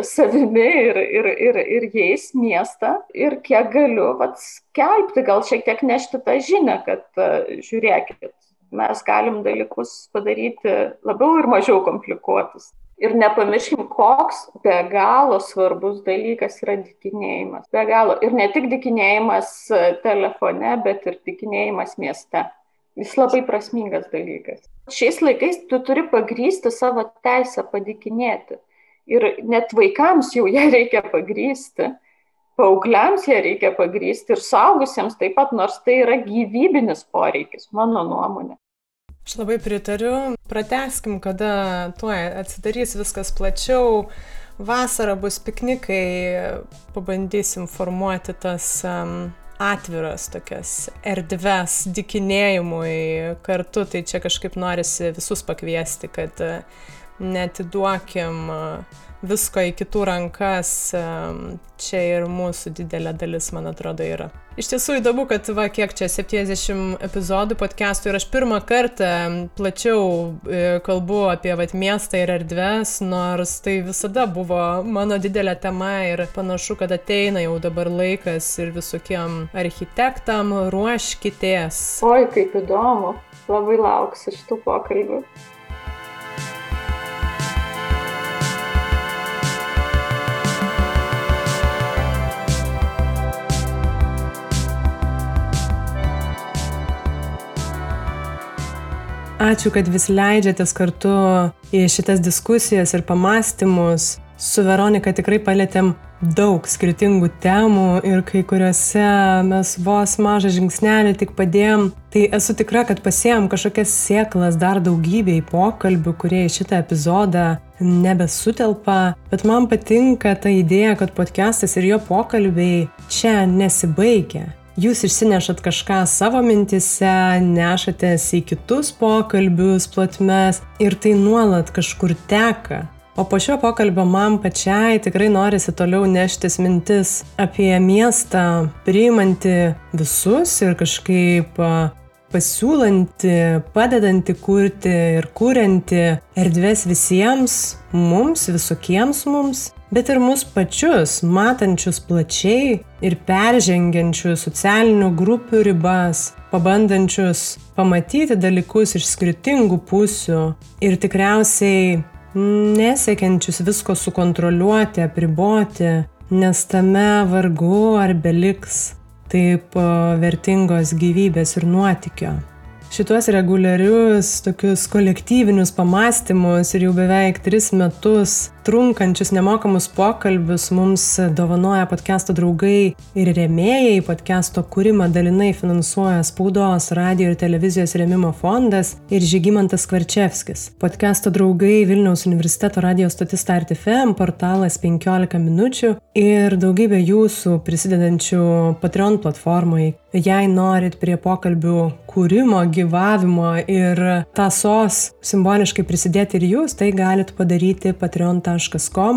Speaker 2: savimi ir, ir, ir, ir jais miestą ir kiek galiu vat, skelbti, gal šiek tiek nešti tą žinią, kad e, žiūrėkit, mes galim dalykus padaryti labiau ir mažiau komplikuotus. Ir nepamirškim, koks be galo svarbus dalykas yra dikinėjimas. Be galo. Ir ne tik dikinėjimas e, telefone, bet ir dikinėjimas mieste. Jis labai prasmingas dalykas. Šiais laikais tu turi pagrysti savo teisę padikinėti. Ir net vaikams jau ją reikia pagrysti, paaugliams ją reikia pagrysti ir saugusiems taip pat, nors tai yra gyvybinis poreikis, mano nuomonė.
Speaker 1: Aš labai pritariu. Prateskim, kada tuo atsidarys viskas plačiau. Vasara bus piknikai, pabandysim formuoti tas um, atviras tokias erdves dikinėjimui kartu. Tai čia kažkaip norisi visus pakviesti, kad uh, netiduokim visko į kitų rankas, čia ir mūsų didelė dalis, man atrodo, yra. Iš tiesų įdomu, kad va kiek čia 70 epizodų podcastų ir aš pirmą kartą plačiau e, kalbu apie vat, miestą ir erdves, nors tai visada buvo mano didelė tema ir panašu, kad ateina jau dabar laikas ir visokiem architektam ruoškitės.
Speaker 2: Oi, kaip įdomu, labai lauksiu šitų pokalbių.
Speaker 1: Ačiū, kad vis leidžiatės kartu į šitas diskusijas ir pamastymus. Su Veronika tikrai palėtėm daug skirtingų temų ir kai kuriuose mes vos mažą žingsnelį tik padėjom. Tai esu tikra, kad pasėjom kažkokias sėklas dar daugybei pokalbių, kurie į šitą epizodą nebesutelpa. Bet man patinka ta idėja, kad podcastas ir jo pokalbiai čia nesibaigia. Jūs išsinešat kažką savo mintise, nešatės į kitus pokalbius, platmes ir tai nuolat kažkur teka. O po šio pokalbio man pačiai tikrai norisi toliau neštis mintis apie miestą, priimanti visus ir kažkaip pasiūlanti, padedanti kurti ir kurianti erdvės visiems mums, visokiems mums bet ir mus pačius, matančius plačiai ir peržengiančius socialinių grupių ribas, pabandančius pamatyti dalykus iš skirtingų pusių ir tikriausiai nesiekiančius visko sukontroliuoti, apriboti, nes tame vargu ar beliks taip vertingos gyvybės ir nuotykio. šituos reguliarius, tokius kolektyvinius pamastymus ir jau beveik tris metus trunkančius nemokamus pokalbius mums dovanoja podcast'o draugai ir rėmėjai. Podcast'o kūrimą dalinai finansuoja spaudos, radio ir televizijos rėmimo fondas ir Žygimantas Kvarčevskis. Podcast'o draugai Vilniaus universiteto radio stotis Start FM, portalas 15 minučių ir daugybė jūsų prisidedančių Patreon platformai. Jei norit prie pokalbių kūrimo, gyvavimo ir tasos simboliškai prisidėti ir jūs, tai galit padaryti patreon.com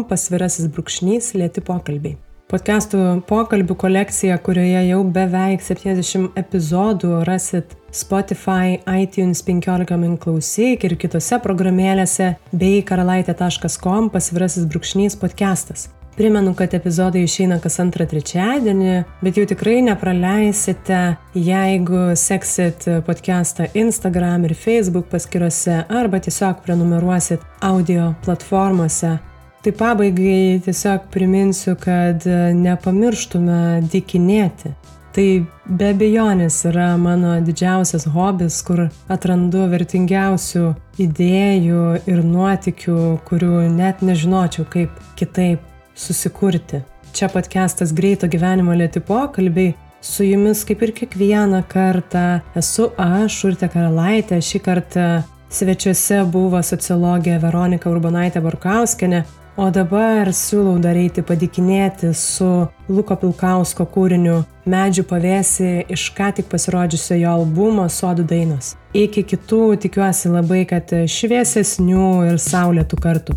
Speaker 1: pasvirasis brūkšnys lėti pokalbiai. Podcastų pokalbių kolekcija, kurioje jau beveik 70 epizodų rasit Spotify, iTunes 15 min klausyk ir kitose programėlėse bei karalaitė.com pasvirasis brūkšnys podcastas. Primenu, kad epizodai išeina kas antrą trečiadienį, bet jau tikrai nepraleisite, jeigu seksit podcastą Instagram ir Facebook paskyrose arba tiesiog prenumeruosit audio platformose. Tai pabaigai tiesiog priminsiu, kad nepamirštume dikinėti. Tai be abejonės yra mano didžiausias hobis, kur atrandu vertingiausių idėjų ir nuotikių, kurių net nežinočiau kaip kitaip susikurti. Čia podcastas greito gyvenimo lėti pokalbiai. Su jumis kaip ir kiekvieną kartą esu aš, Urte Karalaitė. Šį kartą svečiuose buvo sociologė Veronika Urbonaitė Barkauskenė, o dabar siūlau dar eiti padikinėti su Luko Pilkausko kūriniu Medžių pavėsi iš ką tik pasirodžiusio jo albumo Sodų dainos. Iki kitų tikiuosi labai, kad šviesesnių ir saulėtų kartų.